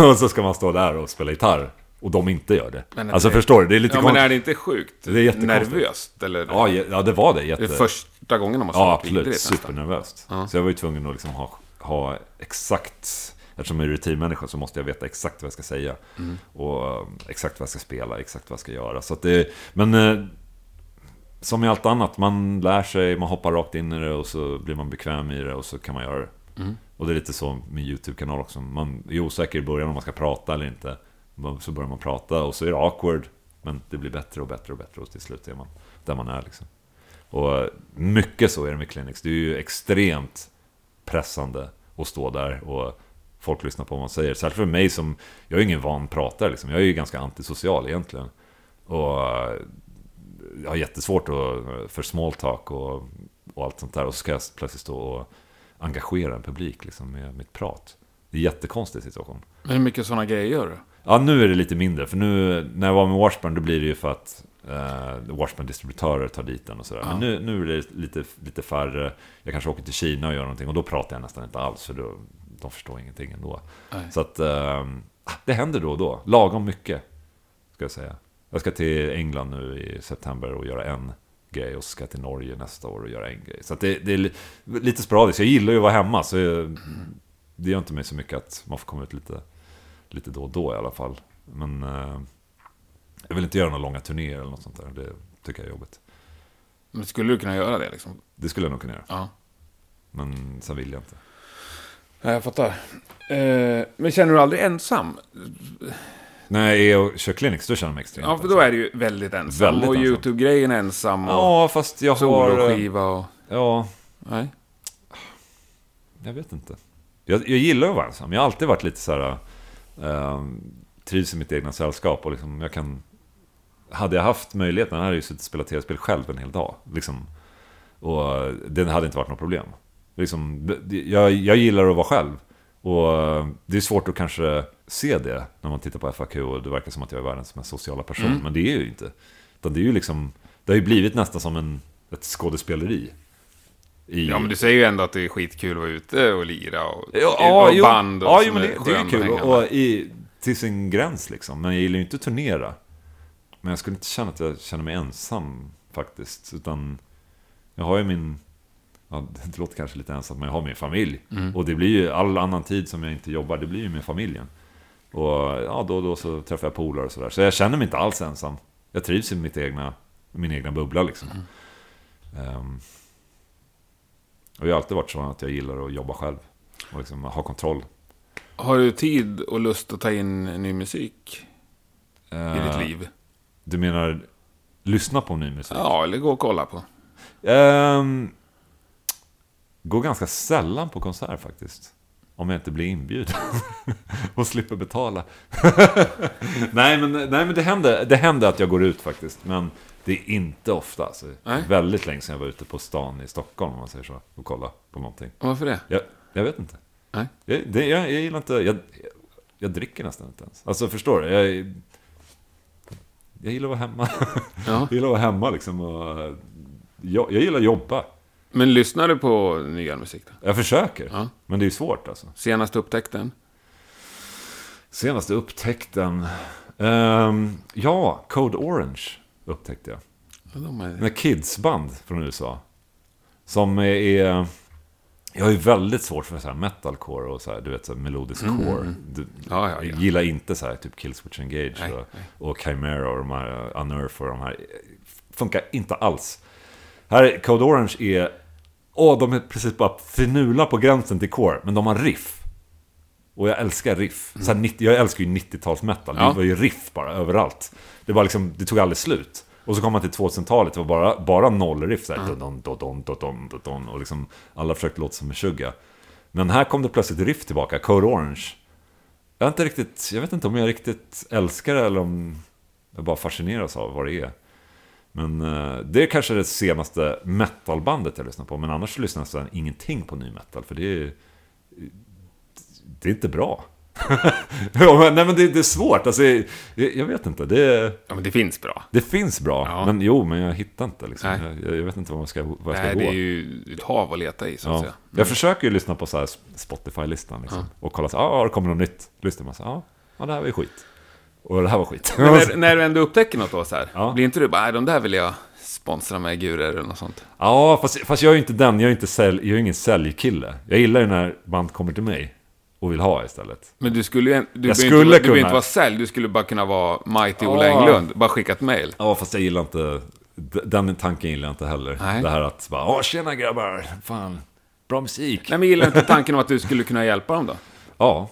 A: och så ska man stå där och spela gitarr. Och de inte gör det.
B: Men
A: alltså
B: det-
A: förstår du? Det är lite
B: Ja, men
A: konstigt.
B: är det inte sjukt
A: Det är jättekonstigt.
B: nervöst? Eller?
A: Ja, ja, ja, det var det.
B: det
A: Jätte...
B: är första gången de har
A: Ja,
B: slagit
A: absolut. Supernervöst.
B: Ja.
A: Så jag var ju tvungen att liksom ha, ha exakt... Eftersom jag är rutinmänniska så måste jag veta exakt vad jag ska säga.
B: Mm.
A: Och eh, exakt vad jag ska spela, exakt vad jag ska göra. Så att det, men eh, som i allt annat, man lär sig, man hoppar rakt in i det och så blir man bekväm i det och så kan man göra det.
B: Mm.
A: Och det är lite så med YouTube-kanal också. Man är osäker i början om man ska prata eller inte. Så börjar man prata och så är det awkward. Men det blir bättre och bättre och bättre och till slut är man där man är liksom. Och mycket så är det med Clinics. Det är ju extremt pressande att stå där och folk lyssnar på vad man säger. Särskilt för mig som, jag är ingen van pratare liksom. Jag är ju ganska antisocial egentligen. Och eh, jag har jättesvårt att, för small talk och, och allt sånt där. Och så ska jag plötsligt stå och engagera en publik liksom, med mitt prat. Det är en jättekonstig situation.
B: Men hur mycket sådana grejer gör du?
A: Ja, nu är det lite mindre. För nu, när jag var med Washburn, då blir det ju för att eh, Washburn-distributörer tar dit den och sådär. Men nu, nu är det lite, lite färre. Jag kanske åker till Kina och gör någonting och då pratar jag nästan inte alls. För då, de förstår ingenting ändå.
B: Nej.
A: Så att eh, det händer då och då. Lagom mycket, ska jag säga. Jag ska till England nu i september och göra en grej. Och ska till Norge nästa år och göra en grej. Så det, det är li- lite sporadiskt. Jag gillar ju att vara hemma. Så det gör inte mig så mycket att man får komma ut lite, lite då och då i alla fall. Men eh, jag vill inte göra några långa turnéer eller något sånt där. Det tycker jag är jobbigt.
B: Men skulle du kunna göra det liksom?
A: Det skulle jag nog kunna göra.
B: Ja.
A: Men sen vill jag inte.
B: Ja, jag fattar. Eh, men känner du aldrig ensam?
A: När jag är och kör clinics, då känner jag mig extremt
B: Ja, för då är du ju väldigt ensam.
A: Väldigt
B: och. YouTube-grejen ensam. Och
A: Ja, fast jag har...
B: soloskiva och...
A: Ja,
B: Nej.
A: jag vet inte. Jag, jag gillar att vara ensam. Jag har alltid varit lite så här... Eh, trivs i mitt egna sällskap och liksom jag kan... Hade jag haft möjligheten, hade jag ju suttit och spelat tv-spel själv en hel dag. Liksom. Och det hade inte varit något problem. Liksom, jag, jag gillar att vara själv. Och eh, det är svårt att kanske se det när man tittar på FAQ och det verkar som att jag är världens mest sociala person.
B: Mm.
A: Men det är jag ju inte. Utan det är ju liksom... Det har ju blivit nästan som en, ett skådespeleri. I,
B: Ja, men du säger ju ändå att det är skitkul att vara ute och lira och,
A: Ja,
B: och
A: jo,
B: band och
A: ja, jo, men det, det är ju kul. och i, till sin gräns liksom. Men jag gillar ju inte att turnera. Men jag skulle inte känna att jag känner mig ensam faktiskt. Utan jag har ju min... Ja, det låter kanske lite ensamt, men jag har min familj.
B: Mm.
A: Och det blir ju all annan tid som jag inte jobbar, det blir ju med familjen. Och ja, då och då så träffar jag polare och sådär. Så jag känner mig inte alls ensam. Jag trivs i mitt egna, min egna bubbla liksom.
B: Mm.
A: Ehm, och jag har alltid varit så att jag gillar att jobba själv. Och liksom ha kontroll.
B: Har du tid och lust att ta in ny musik i
A: Eh,
B: ditt liv?
A: Du menar lyssna på ny musik?
B: Ja, eller gå och kolla på.
A: Ehm, går ganska sällan på konsert faktiskt. Om jag inte blir inbjuden. och slipper betala. nej, men, nej, men det händer, det händer att jag går ut faktiskt. Men det är inte ofta. Alltså.
B: Nej.
A: Väldigt länge sedan jag var ute på stan i Stockholm, om man säger så. Och kolla på någonting.
B: Varför det?
A: Jag, jag vet inte.
B: Nej.
A: Jag, det, jag, jag gillar inte... Jag, jag, dricker nästan inte ens. Alltså förstår du? Jag, jag gillar att vara hemma.
B: Ja.
A: jag gillar att vara hemma liksom. Och, jag, jag gillar att jobba.
B: Men lyssnar du på nyare musik då?
A: Jag försöker.
B: Ja.
A: Men det är ju svårt alltså.
B: Senaste upptäckten?
A: Senaste upptäckten. Ehm, ja, Code Orange upptäckte jag.
B: Ja, de är...
A: Med kidsband från USA. Som är... Jag har ju väldigt svårt för så här metalcore och så här, du vet, så här melodisk core. Du,
B: Mm, Ja, ja, ja.
A: Jag gillar inte så här, typ Killswitch Engage
B: Nej,
A: och,
B: nej.
A: och Chimera och de här Unearth och de här. Funkar inte alls. Här, Code Orange är... Åh, de är precis bara finula på gränsen till core, men de har riff. Och jag älskar riff. Så här, 90, jag älskar ju 90-tals metal.
B: Ja.
A: Det var ju riff bara överallt. Det, var liksom, det tog aldrig slut. Och så kom man till 2000-talet, det var bara, bara noll riff. Så här, dun, dun, dun, dun, dun, dun, dun, och liksom, alla försökte låta som Meshuggah. Men här kom det plötsligt riff tillbaka, Code Orange. Jag, inte riktigt, jag vet inte om jag riktigt älskar det eller om jag bara fascineras av vad det är. Men eh, det är kanske det senaste metalbandet jag lyssnar på. Men annars lyssnar jag nästan ingenting på ny metal. För det är, det är inte bra. ja, nej men det, det är svårt. Alltså, jag, jag vet inte. Det,
B: Ja, men det finns bra.
A: det finns bra.
B: Ja.
A: Men jo, men jag hittar inte. Liksom. Jag, jag vet inte vad jag ska, vad jag ska
B: Nej,
A: gå.
B: det är ju ett hav att leta i, så att
A: Ja.
B: säga.
A: Jag försöker ju lyssna på Spotify-listan liksom. och kolla så ja, ah, det kommer något nytt. Lyssnar man så ja, ah, det här var ju skit. Och det här var skit.
B: Men när, när du ändå upptäcker något då så här,
A: Ja.
B: blir inte du bara, nej, de där vill jag sponsra med gurer eller något sånt?
A: Ja, fast, fast jag är ju inte den. Jag är, inte sälj, jag är ingen säljkille. Jag gillar ju när band kommer till mig och vill ha istället.
B: Men du skulle ju, du behöver
A: skulle
B: inte, du
A: kunna.
B: inte vara sälj, du skulle bara kunna vara Mighty Ola
A: Ja.
B: Englund, bara skicka ett mail.
A: Ja, fast jag gillar inte... Den tanken gillar jag inte heller.
B: Nej.
A: Det här att bara, åh tjena grabbar, fan, bra musik.
B: Nej, men gillar du inte tanken om att du skulle kunna hjälpa dem då?
A: Ja.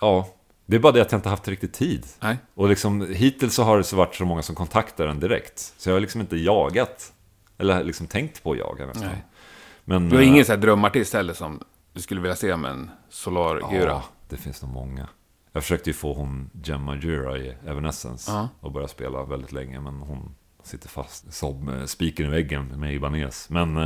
A: Ja. Det är bara det att jag inte haft riktigt tid.
B: Nej.
A: Och liksom, hittills så har det så varit så många som kontaktar en direkt. Så jag har liksom inte jagat, eller liksom tänkt på att jaga nästan.
B: Nej.
A: Men,
B: Du har
A: eh,
B: ingen så här drömartist heller som du skulle vilja se med en Solar-gura?
A: Ja, det finns nog många. Jag försökte ju få hon Gemma Jura i Evanescence
B: Ja.
A: och börja spela väldigt länge, men hon sitter fast som eh, spiken i väggen med Ibanez. Men...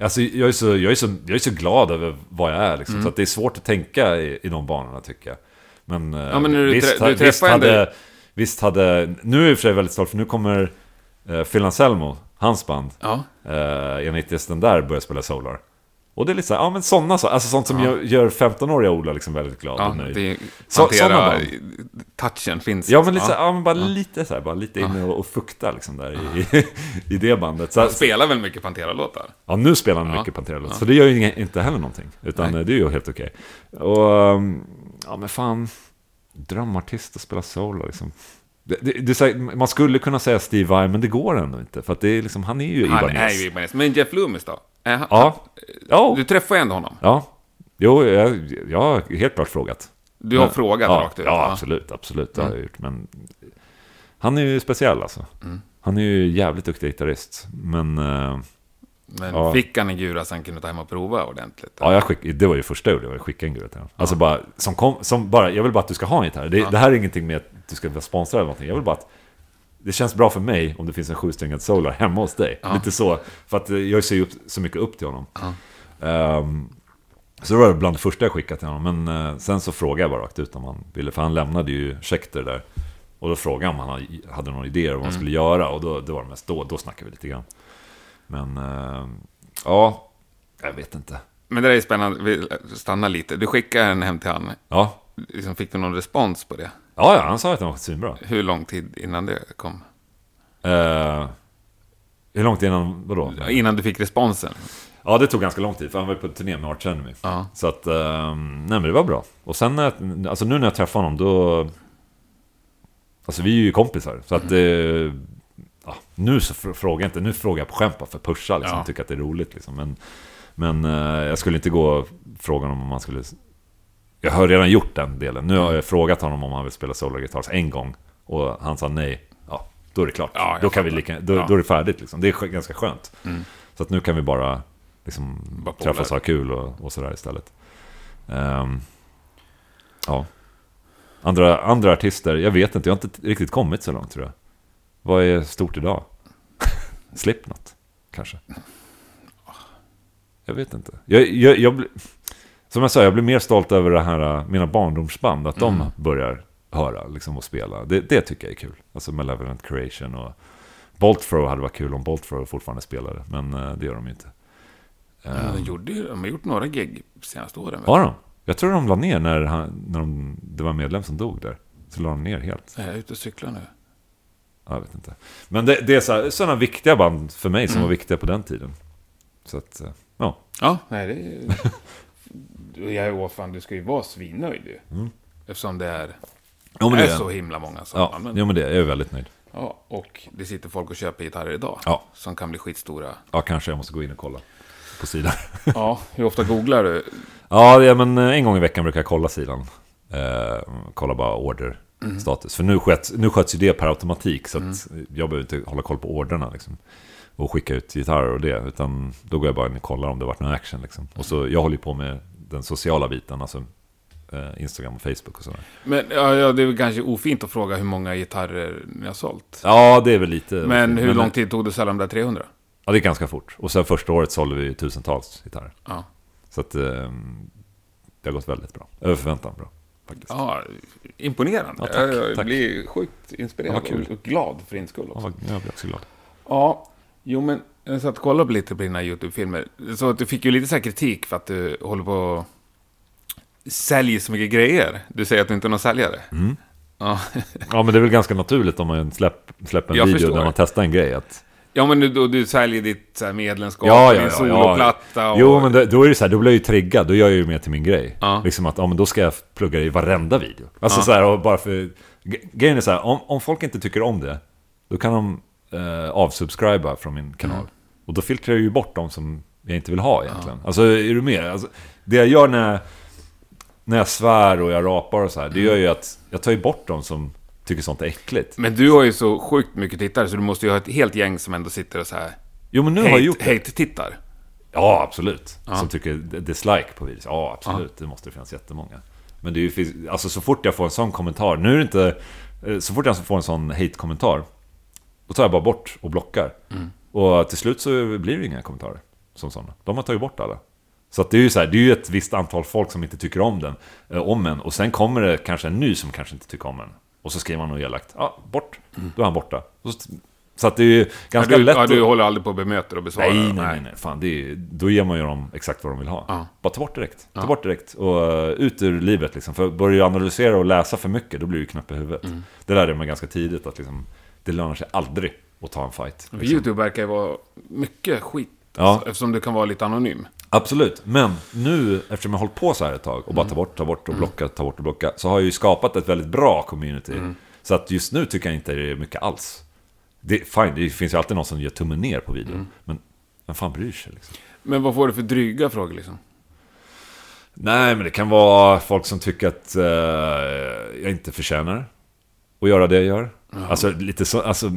A: Alltså, jag, är så, jag, är så, jag är så glad över vad jag är, liksom,
B: Mm.
A: så det är svårt att tänka i, i de banorna tycker jag. Men, eh,
B: Ja, men du
A: visst,
B: du
A: visst, hade, visst hade... Nu är jag i och för sig väldigt stolt, för nu kommer eh, Phil Anselmo, hans band,
B: Ja.
A: eh, enligt den där börjar spela Solar. Och det är lite så här, ja men sådana så, alltså sånt som
B: Ja.
A: gör, gör 15-åriga Ola liksom väldigt glad
B: Ja,
A: och nöjd.
B: det
A: Så-
B: hantera,
A: sådana
B: touchen finns.
A: Ja men lite så
B: ja.
A: här, ja, men bara lite så här, bara lite inne och, och fukta liksom där i, i det bandet. Så,
B: Han spelar väl mycket Pantera-låtar?
A: ja, nu spelar han
B: Ja.
A: mycket Pantera så det gör ju inte heller någonting. Utan
B: Nej.
A: eh, det är ju helt okej. Och, um, ja men fan, drömartist och spela solo liksom. Det, det, det, är så man skulle kunna säga Steve Vai, men det går ändå inte. För att det är liksom, han är ju
B: Han
A: Ibanez.
B: är ju Ibanez. Men Jeff Loomis då? Han,
A: Ja. Ja.
B: Du träffar ju ändå honom.
A: Ja. Jo, jag, jag har helt klart frågat.
B: Du har
A: Men-
B: frågat
A: ja,
B: rakt ut.
A: Ja, absolut. Absolut, det har jag gjort. Men han är ju speciell alltså. Han är ju jävligt duktig gitarrist. Men eh,
B: Men
A: Ja.
B: fick han en gura så han kunde ta hem och prova ordentligt?
A: ja, jag skick, det var ju första jag gjorde, jag skickade en gura till honom. Alltså bara, som kom, som bara, jag vill bara att du ska ha en gitarr. Det, det här är ingenting med att du ska vara sponsrad eller någonting. Jag vill bara att det känns bra för mig om det finns en sjusträngad solar hemma hos dig. Lite så, för att eh, jag ser ju så mycket upp till honom. Ehm, så det var bland det första jag skickade till honom. Men eh, sen så frågade jag bara rakt ut om han ville, för han lämnade ju Schecter där. Och då frågade jag om han hade- några idéer om vad han skulle göra. Och då, då var det mest, då, då snackade vi lite grann. Men, eh, ja, jag vet inte.
B: Men det där är spännande. Vi stannar lite. Du skickade en hem till han.
A: Ja,
B: Liksom, fick du någon respons på det?
A: Ja, ja han sa att den var svinbra.
B: Hur lång tid innan det kom?
A: Uh, hur långt innan, vadå?
B: Innan du fick responsen?
A: Ja, det tog ganska lång tid, för han var ju på turné med Arch Enemy.
B: Ja.
A: Så att, ehm, nej men det var bra. Och sen när jag, alltså nu när jag träffade honom, då... Alltså vi är ju kompisar, så att det... Ja, nu så fr- frågar jag inte, nu frågar jag på skämt för att pusha liksom,
B: Ja.
A: tycker att det är roligt liksom. Men, men eh, jag skulle inte gå och fråga honom om han skulle... Jag har redan gjort den delen. Nu har jag frågat honom om han vill spela solo guitars en gång. Och han sa nej. Ja, då är det klart.
B: Ja,
A: då, kan vi lika, då,
B: Ja.
A: då är det färdigt liksom. Det är ganska skönt. Så att nu kan vi bara liksom,
B: Bara
A: träffas och ha kul och, och sådär istället. Ehm, ja. Andra, andra artister, jag vet inte, jag har inte riktigt kommit så långt tror jag. Vad är stort idag? Slipknot, kanske? Jag vet inte. Jag, jag, jag, som jag sa, jag blir mer stolt över det här, mina barndomsband, att de börjar höra liksom, och spela. Det, det tycker jag är kul. Alltså Malevolent Creation och Boltfro hade varit kul om Boltfro fortfarande spelade, men eh, det gör de ju inte.
B: Ja, de, gjorde, de har gjort några gig senaste åren.
A: Har de? Jag tror de la ner när, han, när de, det var en medlem som dog där. Så la de ner helt.
B: Jag är ute och cyklar nu.
A: Ja, Jag vet inte. Men det, det är sådana viktiga band för mig som
B: Mm.
A: var viktiga på den tiden. Så att, ja.
B: Ja, nej det är... Jag är fan, du ska ju vara svinnöjd ju. Eftersom det är,
A: Jo, men
B: är
A: det,
B: så himla många som
A: ja,
B: använder
A: jo, men det, jag är väldigt nöjd.
B: Ja, och det sitter folk och köper gitarrer idag.
A: Ja.
B: Som kan bli skitstora.
A: Ja, kanske jag måste gå in och kolla på sidan.
B: Ja, hur ofta googlar du?
A: Ja, det, men eh, en gång i veckan brukar jag kolla sidan. Eh, kolla bara order status. För nu sköts, nu sköts ju det per automatik. Så att jag behöver inte hålla koll på orderna liksom. Och skicka ut gitarrer och det. Utan då går jag bara in och kollar om det varit någon action liksom. Och så, jag håller ju på med den sociala biten. Alltså eh, Instagram och Facebook och sådär.
B: Men ja, ja, det är väl kanske ofint att fråga hur många gitarrer ni har sålt.
A: Ja, det är väl lite...
B: Men hur lång tid tog det att sälja de där 300?
A: Ja, det är ganska fort. Och sen första året sålde vi tusentals gitarrer.
B: Ja.
A: Så att eh, det har gått väldigt bra. Över förväntan bra. Faktiskt.
B: Ja, imponerande.
A: Ja, tack,
B: jag
A: tack.
B: blir sjukt inspirerad
A: Ja,
B: och- glad för din skull
A: Ja,
B: också.
A: vad- jag blir också glad.
B: Ja, jo men jag satt och kollade lite på dina YouTube-filmer. Så att du fick ju lite så här kritik för att du håller på och säljer så mycket grejer. Du säger att du inte är någon säljare.
A: Mm.
B: Ja.
A: Ja, men det är väl ganska naturligt om man släpp, släpper en
B: Jag
A: video
B: förstår.
A: där man testar en grej. Att,
B: ja, men du, du, du säljer ditt så här, medlemskap,
A: Ja, ja,
B: din
A: ja,
B: soloplatta och...
A: Jo, men det, då är det så här, då blir jag ju triggad. Då gör jag ju mer till min grej.
B: Ja.
A: Liksom att, ja men då ska jag plugga i varenda video. Alltså
B: Ja.
A: så här, och bara för... Grejen är så här, om, om folk inte tycker om det, då kan de eh, avsubscriba från min kanal.
B: Mm.
A: Och då filtrerar jag ju bort de som jag inte vill ha egentligen. Alltså, är du med? Alltså, det jag gör när, när jag svär och jag rapar och så här, det gör ju att jag tar ju bort de som tycker sånt är äckligt.
B: Men du har ju så sjukt mycket tittare så du måste ju ha ett helt gäng som ändå sitter och så här
A: Jo, men nu har jag gjort det.
B: hate-tittar.
A: Ja, absolut. Som tycker dislike på videos. Ja, absolut. Det måste finnas jättemånga. Men det är ju, alltså så fort jag får en sån kommentar, nu är det inte... eh, Så fort jag får en sån hate-kommentar, då tar jag bara bort och blockar. Och till slut så blir det inga kommentarer som sådana. De har tagit bort alla. Så att det är ju så här, det är ju ett visst antal folk som inte tycker om den, eh, om en. Och sen kommer det kanske en ny som kanske inte tycker om en. Och så skriver man något elakt. Ja, bort. Då är han borta. Så, att det är ju
B: Ja,
A: ganska
B: du,
A: lätt
B: ja,
A: att-
B: du håller aldrig på och bemöter och besvarar?
A: Nej, nej, nej, nej. Fan, det är, då ger man ju dem exakt vad de vill ha.
B: Ja.
A: Bara ta bort direkt. Ta bort direkt. Och uh, ut ur livet liksom. För börjar du analysera och läsa för mycket, då blir du knäpp i huvudet.
B: Mm.
A: Det lärde jag mig ganska tidigt, att liksom, det lönar sig aldrig att ta en fight. Liksom.
B: YouTube verkar ju vara mycket skit.
A: Ja.
B: Alltså, eftersom du kan vara lite anonym.
A: Absolut, men nu eftersom jag har hållit på så här ett tag och bara ta bort, ta bort och blocka, ta bort och blocka. Så har jag ju skapat ett väldigt bra community. Så att just nu tycker jag inte det är mycket alls. Det, fine, det finns ju alltid någon som gör tummen ner på videon.
B: Mm.
A: Men vem fan bryr sig liksom?
B: Men vad får du för dryga frågor liksom?
A: Nej, men det kan vara folk som tycker att eh, jag inte förtjänar att göra det jag gör. Alltså lite så, alltså,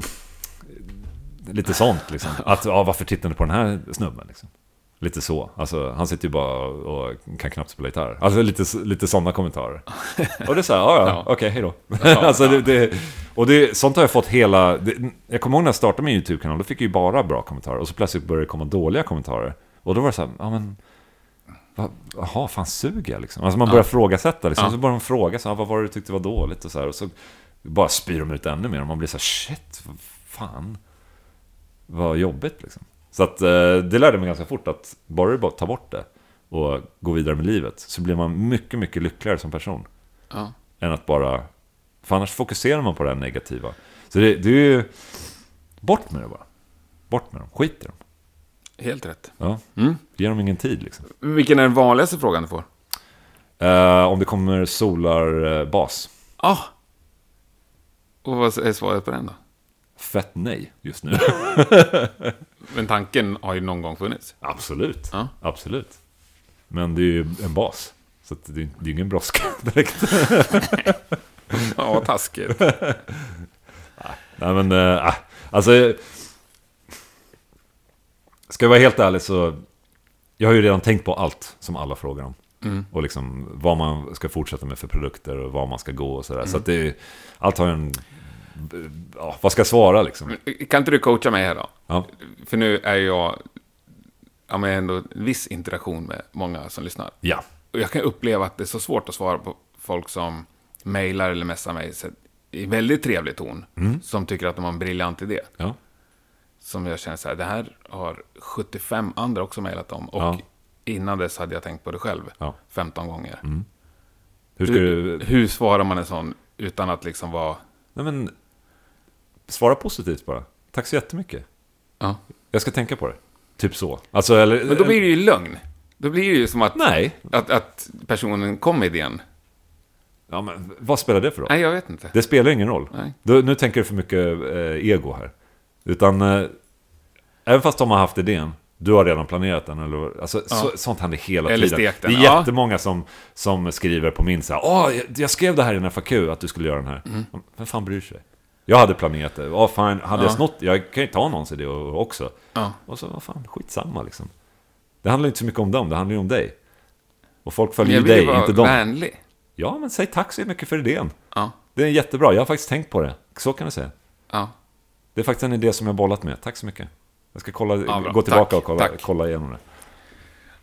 A: lite sånt liksom. Att, ja, varför tittar ni på den här snubben liksom? Lite så. Alltså, han sitter ju bara och kan knappt spela gitarr. Alltså lite, lite sådana kommentarer. Och det är så här, ja, ja,
B: Ja.
A: okej, hej då. alltså, det, det, och det, sånt har jag fått hela... Det, jag kommer ihåg när jag startade min YouTube-kanal, då fick jag ju bara bra kommentarer. Och så plötsligt började det komma dåliga kommentarer. Och då var det så här, ja men... Jaha, fan suger jag liksom? Alltså man börjar frågasätta liksom.
B: Ja.
A: Så börjar de fråga så här, vad var det du tyckte var dåligt och så här. Och så bara spyr de ut ännu mer. Och man blir så här, shit, vad fan. Vad jobbigt liksom. Så att eh, det lärde mig ganska fort att bara du bara tar bort det och går vidare med livet så blir man mycket, mycket lyckligare som person.
B: Ja.
A: Än att bara... För annars fokuserar man på det här negativa. Så det, det är ju... Bort med det bara. Bort med dem. Skit i dem.
B: Helt rätt.
A: Ja.
B: Mm.
A: Ge dem ingen tid liksom.
B: Vilken är den vanligaste frågan du får?
A: Eh, om det kommer solarbas.
B: Ah! Och vad är svaret på den då?
A: Fett nej just nu.
B: Men tanken har ju någon gång funnits.
A: Absolut.
B: Ja.
A: Absolut. Men det är ju en bas. Så det, är, är ingen brådska direkt.
B: Ja, taskigt.
A: Nej men, äh, alltså... Ska jag vara helt ärlig så... Jag har ju redan tänkt på allt som alla frågar om.
B: Mm.
A: Och liksom vad man ska fortsätta med för produkter och var man ska gå och sådär. Så att det... Allt har en... Ja, vad ska jag svara liksom?
B: Kan inte du coacha mig här då?
A: Ja,
B: För nu är jag... Ja, men ändå viss interaktion med många som lyssnar.
A: ja.
B: Och jag kan uppleva att det är så svårt att svara på folk som mejlar eller messar mig i väldigt trevlig ton. Som tycker att de har en briljant idé.
A: ja.
B: Som jag känner så här, det här har 75 andra också mejlat om. Och
A: Ja.
B: innan dess hade jag tänkt på det själv
A: Ja.
B: 15 gånger.
A: Hur ska
B: Hur,
A: du...
B: hur svarar man en sån utan att liksom vara...
A: Nej men... Svara positivt bara. Tack så jättemycket.
B: Ja.
A: Jag ska tänka på det. Typ så. Alltså, eller...
B: Men då blir det ju lögn. Då blir det ju som att,
A: Nej.
B: att, att personen kom med idén.
A: Ja, men vad spelar det för roll?
B: Nej, jag vet inte.
A: Det spelar ingen roll.
B: Nej.
A: Du, nu tänker du för mycket eh, ego här. Utan, eh, även fast de har haft idén, du har redan planerat den. Eller, alltså, så, sånt händer hela
B: Eller
A: tiden.
B: den,
A: Det är
B: ja.
A: jättemånga som, som skriver på min så här, Åh, jag, jag skrev det här i en FAQ, att du skulle göra den här.
B: Mm.
A: Vem fan bryr sig? Jag hade planerat det. Ja, fan, hade jag
B: Ja.
A: snott, jag kan ju ta någons idé också. Och så, vad fan, skitsamma liksom. Det handlar inte så mycket om dem, det handlar ju om dig. Och folk följer
B: jag
A: ju
B: vill
A: dig,
B: vara
A: inte dem.
B: vänlig.
A: Ja, men säg tack så mycket för idén.
B: Ja.
A: Det är jättebra, jag har faktiskt tänkt på det. Så kan du säga.
B: Ja.
A: Det är faktiskt en idé som jag bollat med. Tack så mycket. Jag ska kolla,
B: Ja,
A: gå tillbaka
B: Tack,
A: och kolla, kolla igenom det.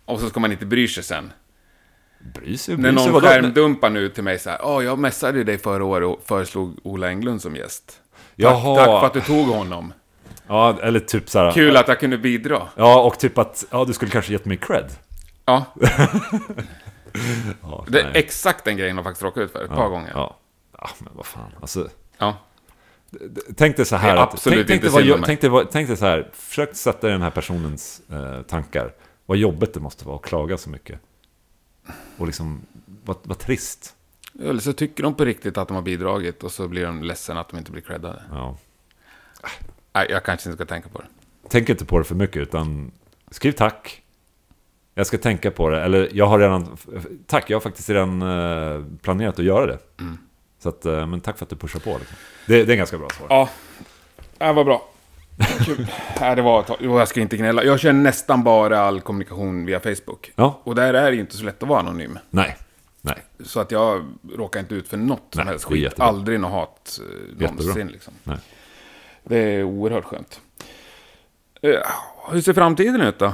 B: Och så ska man inte bry sig sen.
A: Bry sig,
B: När
A: bry sig
B: någon
A: vadå?
B: skärmdumpar nu till mig så här, ja, jag messade dig förra året och föreslog Ola Englund som gäst. Tack,
A: Jaha.
B: tack för att du tog honom.
A: Ja, eller typ så här.
B: Kul att jag kunde bidra.
A: Ja, och typ att ja, du skulle kanske gett mig cred.
B: Ja,
A: Ja,
B: det är exakt den grejen jag faktiskt råkat ut för ett par gånger.
A: Ja. ja, men vad fan. Alltså,
B: Ja.
A: tänk dig så här. Att-
B: absolut
A: tänk, dig vad, vad- tänk dig så här. Försök sätta dig i den här personens eh, tankar. Vad jobbigt det måste vara att klaga så mycket. Och liksom, vad, vad trist.
B: Eller så tycker de på riktigt att de har bidragit och så blir de ledsen att de inte blir creddade.
A: Ja.
B: Nej, jag kanske inte ska tänka på det.
A: Tänk inte på det för mycket, utan skriv tack. Jag ska tänka på det, eller jag har redan... Tack, jag har faktiskt redan eh, planerat att göra det.
B: Mm.
A: Så att, eh, men tack för att du pushar på. Liksom. Det, det är en ganska bra svar.
B: Ja, det var bra. Nej, det var. Jo, jag ska inte gnälla. Jag kör nästan bara all kommunikation via Facebook.
A: Ja,
B: Och där är det ju inte så lätt att vara anonym.
A: nej, nej.
B: Så att jag råkar inte ut för något som
A: Nej,
B: helst
A: det är
B: skit.
A: jättebra.
B: Aldrig något hat eh, någonsin
A: Jättebra.
B: liksom.
A: Nej.
B: Det är oerhört skönt. Eh, Hur ser framtiden ut då?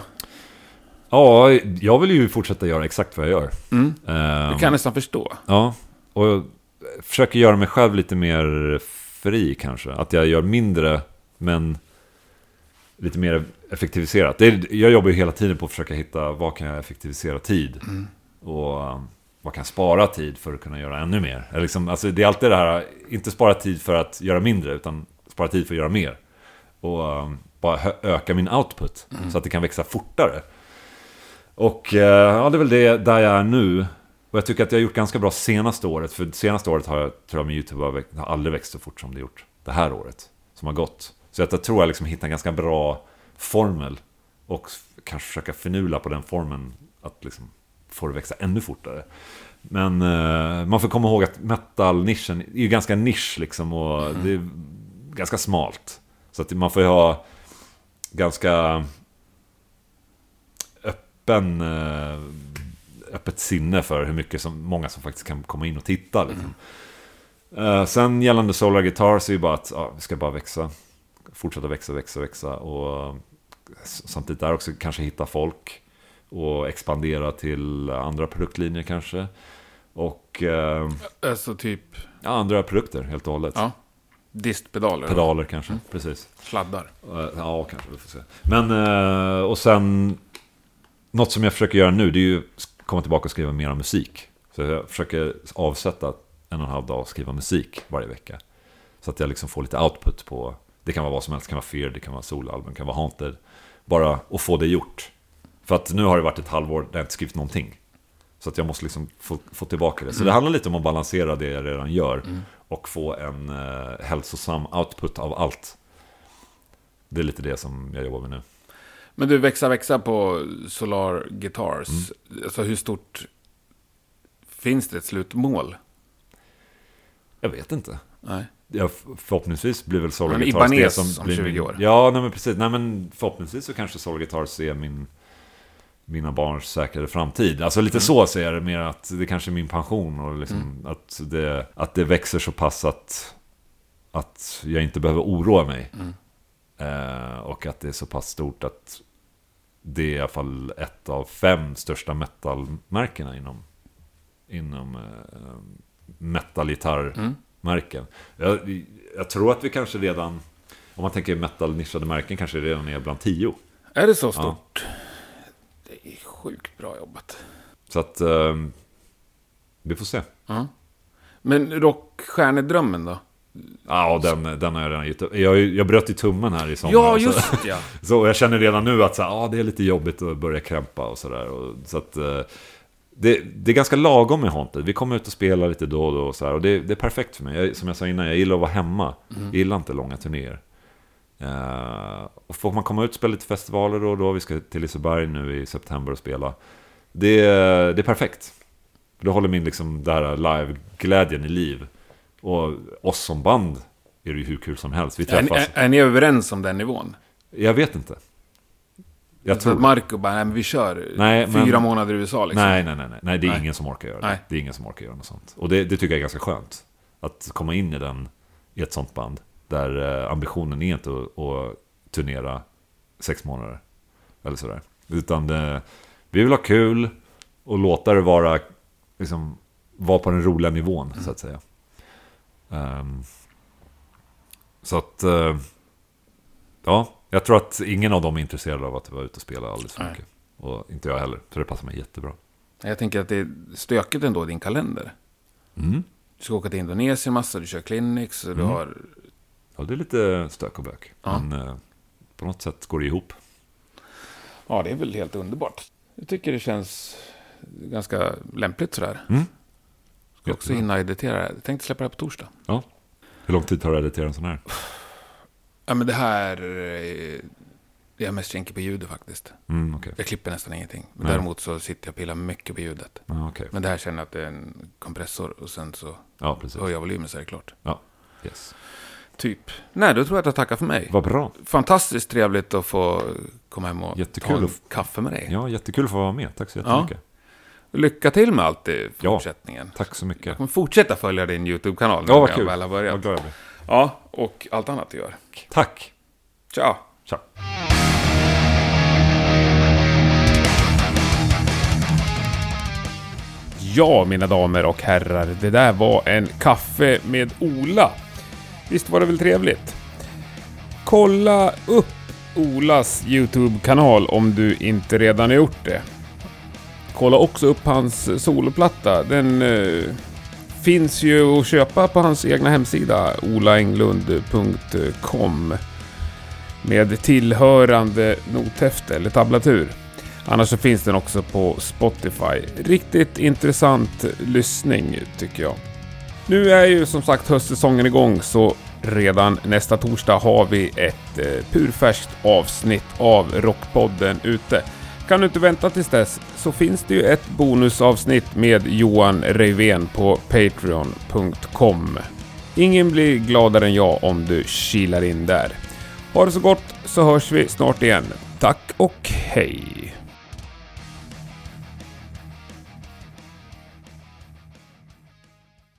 A: Ja, jag vill ju fortsätta göra exakt vad jag gör.
B: Mm.
A: Ehm,
B: Det kan jag nästan förstå.
A: Ja, och jag försöker göra mig själv lite mer fri kanske. Att jag gör mindre, men lite mer effektiviserat. Är, jag jobbar ju hela tiden på att försöka hitta vad kan jag effektivisera tid. Och um, vad kan jag spara tid för att kunna göra ännu mer. Eller Liksom, alltså, det är alltid det här, inte spara tid för att göra mindre, utan spara tid för att göra mer. Och um, bara öka min output, så att det kan växa fortare. Och eh, ja, det är väl det där jag är nu. Och jag tycker att jag har gjort ganska bra senaste året. För senaste året har jag, tror jag, min YouTube har, växt, har aldrig växt så fort som det gjort. Det här året som har gått. Så jag tror jag liksom hittar en ganska bra formel. Och kanske försöka förnula på den formen. Att liksom få det växa ännu fortare. Men eh, man får komma ihåg att metal-nischen är ju ganska nisch liksom. Och
B: Mm.
A: det är ganska smalt. Så att man får ju ha ganska öppen, eh, öppet sinne för hur mycket som, många som faktiskt kan komma in och titta. Liksom. Eh, sen gällande Solar Guitars är ju bara att ja, vi ska bara växa. Fortsätta växa, växa, växa. Och samtidigt där också kanske hitta folk. Och expandera till andra produktlinjer kanske. Och eh,
B: Alltså typ,
A: ja, andra produkter helt och hållet.
B: ja. Distpedaler. då.
A: Pedaler kanske, precis.
B: Sladdar.
A: Eh, Ja, kanske. Vi får se. Men, eh, och sen... Något som jag försöker göra nu, det är ju att komma tillbaka och skriva mer musik. Så jag försöker avsätta en och en halv dag och skriva musik varje vecka. Så att jag liksom får lite output på... Det kan vara vad som helst, det kan vara Fear, det kan vara soloalbum, det kan vara Haunted. Bara att få det gjort. För att nu har det varit ett halvår där jag inte skrivit någonting. Så att jag måste liksom få, få tillbaka det. Så det handlar lite om att balansera det jag redan gör. Och få en eh, hälsosam output av allt. Det är lite det som jag jobbar med nu.
B: Men du, växa, växa på Solar Guitars.
A: Mm.
B: Alltså hur stort... Finns det ett slutmål?
A: Jag vet inte.
B: Nej.
A: Ja, förhoppningsvis blir väl Solar Guitars det som
B: om
A: blir
B: 20
A: min...
B: år.
A: Ja, nej men precis. Nej men förhoppningsvis så kanske Solar Guitars är min... Mina barns säkrare framtid. Alltså
B: Mm.
A: lite så ser jag det mer att det kanske är min pension och liksom
B: Mm.
A: att, det, att det växer så pass att, att jag inte behöver oroa mig.
B: Mm.
A: Eh, och att det är så pass stort att det är i alla fall ett av fem största metalmärkena inom, inom eh, metalgitarrmärken. Jag, jag tror att vi kanske redan, om man tänker metal-nischade märken, kanske redan är bland tio.
B: Är det så stort? Det är sjukt bra jobbat.
A: Så att eh, vi får se.
B: Ja. Men rockstjärnedrömmen då?
A: Ja, den, den har jag redan gett upp. Jag, jag bröt i tummen här i sommar.
B: Ja, just ja.
A: Så jag känner redan nu att så, här, ah, det är lite jobbigt att börja krämpa och sådär. Så att, eh, det, det är ganska lagom med Haunted. Vi kommer ut och spelar lite då och då. Och, så här, och det, det är perfekt för mig. Jag, som jag sa innan, jag gillar att vara hemma. Jag gillar inte långa turnéer. Eh, och får man komma ut och spela lite festivaler då och då. Vi ska till Liseberg nu i september och spela. Det, det är perfekt. Då håller min liksom, det här live-glädjen i liv. Och oss som band är det ju hur kul som helst. Vi
B: Är,
A: träffas.
B: är, är ni överens om den nivån?
A: Jag vet inte. Jag tror...
B: att Marco bara, nej men vi kör
A: Nej, men-
B: fyra månader i USA liksom.
A: Nej, nej, nej, nej. Nej, det är
B: Nej.
A: ingen som orkar göra det.
B: Nej.
A: Det är ingen som orkar göra något sånt. Och det, det tycker jag är ganska skönt. Att komma in i den, i ett sånt band. Där eh, ambitionen är inte att, att turnera sex månader. Eller sådär. Utan det, vi vill ha kul och låta det vara, liksom, vara på den roliga nivån, så att säga. Ehm, så att, eh, ja, jag tror att ingen av dem är intresserad av att vara ute och spela alldeles för
B: Nej.
A: mycket. Och inte jag heller, så det passar mig jättebra.
B: Jag tänker att det är stökigt ändå i din kalender.
A: Mm.
B: Du ska åka till Indonesien massa, du kör clinics, du
A: Mm.
B: har...
A: Ja, det är lite stök och bök.
B: Ja.
A: Men eh, på något sätt går det ihop.
B: Ja, det är väl helt underbart. Jag tycker det känns ganska lämpligt sådär.
A: Mm.
B: Ska också hinna editera det här. Jag tänkte släppa det här på torsdag.
A: Ja. Hur lång tid tar det att editera en sån här?
B: Ja, men det här... eh, Jag är mest kinkig på ljudet faktiskt.
A: Mm, okej.
B: Jag klipper nästan ingenting. Men
A: Nej.
B: däremot så sitter jag och pillar mycket på ljudet.
A: Ja, okej.
B: Men det här känner jag att det är en kompressor och sen så
A: Ja,
B: höjer jag volymen så är det klart.
A: Ja, yes.
B: Typ. Nej, då tror jag att jag tackar för mig.
A: Vad bra.
B: Fantastiskt trevligt att få komma hem och
A: Jättekul
B: ta en
A: att
B: kaffe med dig.
A: Ja, jättekul att få vara med. Tack så jättemycket.
B: Lycka till med allt i
A: Ja.
B: fortsättningen.
A: Tack så mycket.
B: Jag kommer fortsätta följa din YouTube-kanal
A: Ja, vad kul.
B: väl har börjat.
A: Vad glad jag blir.
B: Ja, och allt annat du gör.
A: Tack.
B: Tja!
A: Tja.
B: Ja, mina damer och herrar, det där var en kaffe med Ola. Visst var det väl trevligt? Kolla upp Olas YouTube-kanal om du inte redan har gjort det. Kolla också upp hans soloplatta. Den eh, finns ju att köpa på hans egna hemsida olaenglund.com med tillhörande nothäfte eller tablatur. Annars så finns den också på Spotify. Riktigt intressant lyssning tycker jag. Nu är ju som sagt höstsäsongen igång så redan nästa torsdag har vi ett eh, purfärskt avsnitt av Rockpodden ute. Kan du inte vänta tills dess så finns det ju ett bonusavsnitt med Johan Reivén på Patreon.com. Ingen blir gladare än jag om du kilar in där. Ha det så gott så hörs vi snart igen. Tack och hej!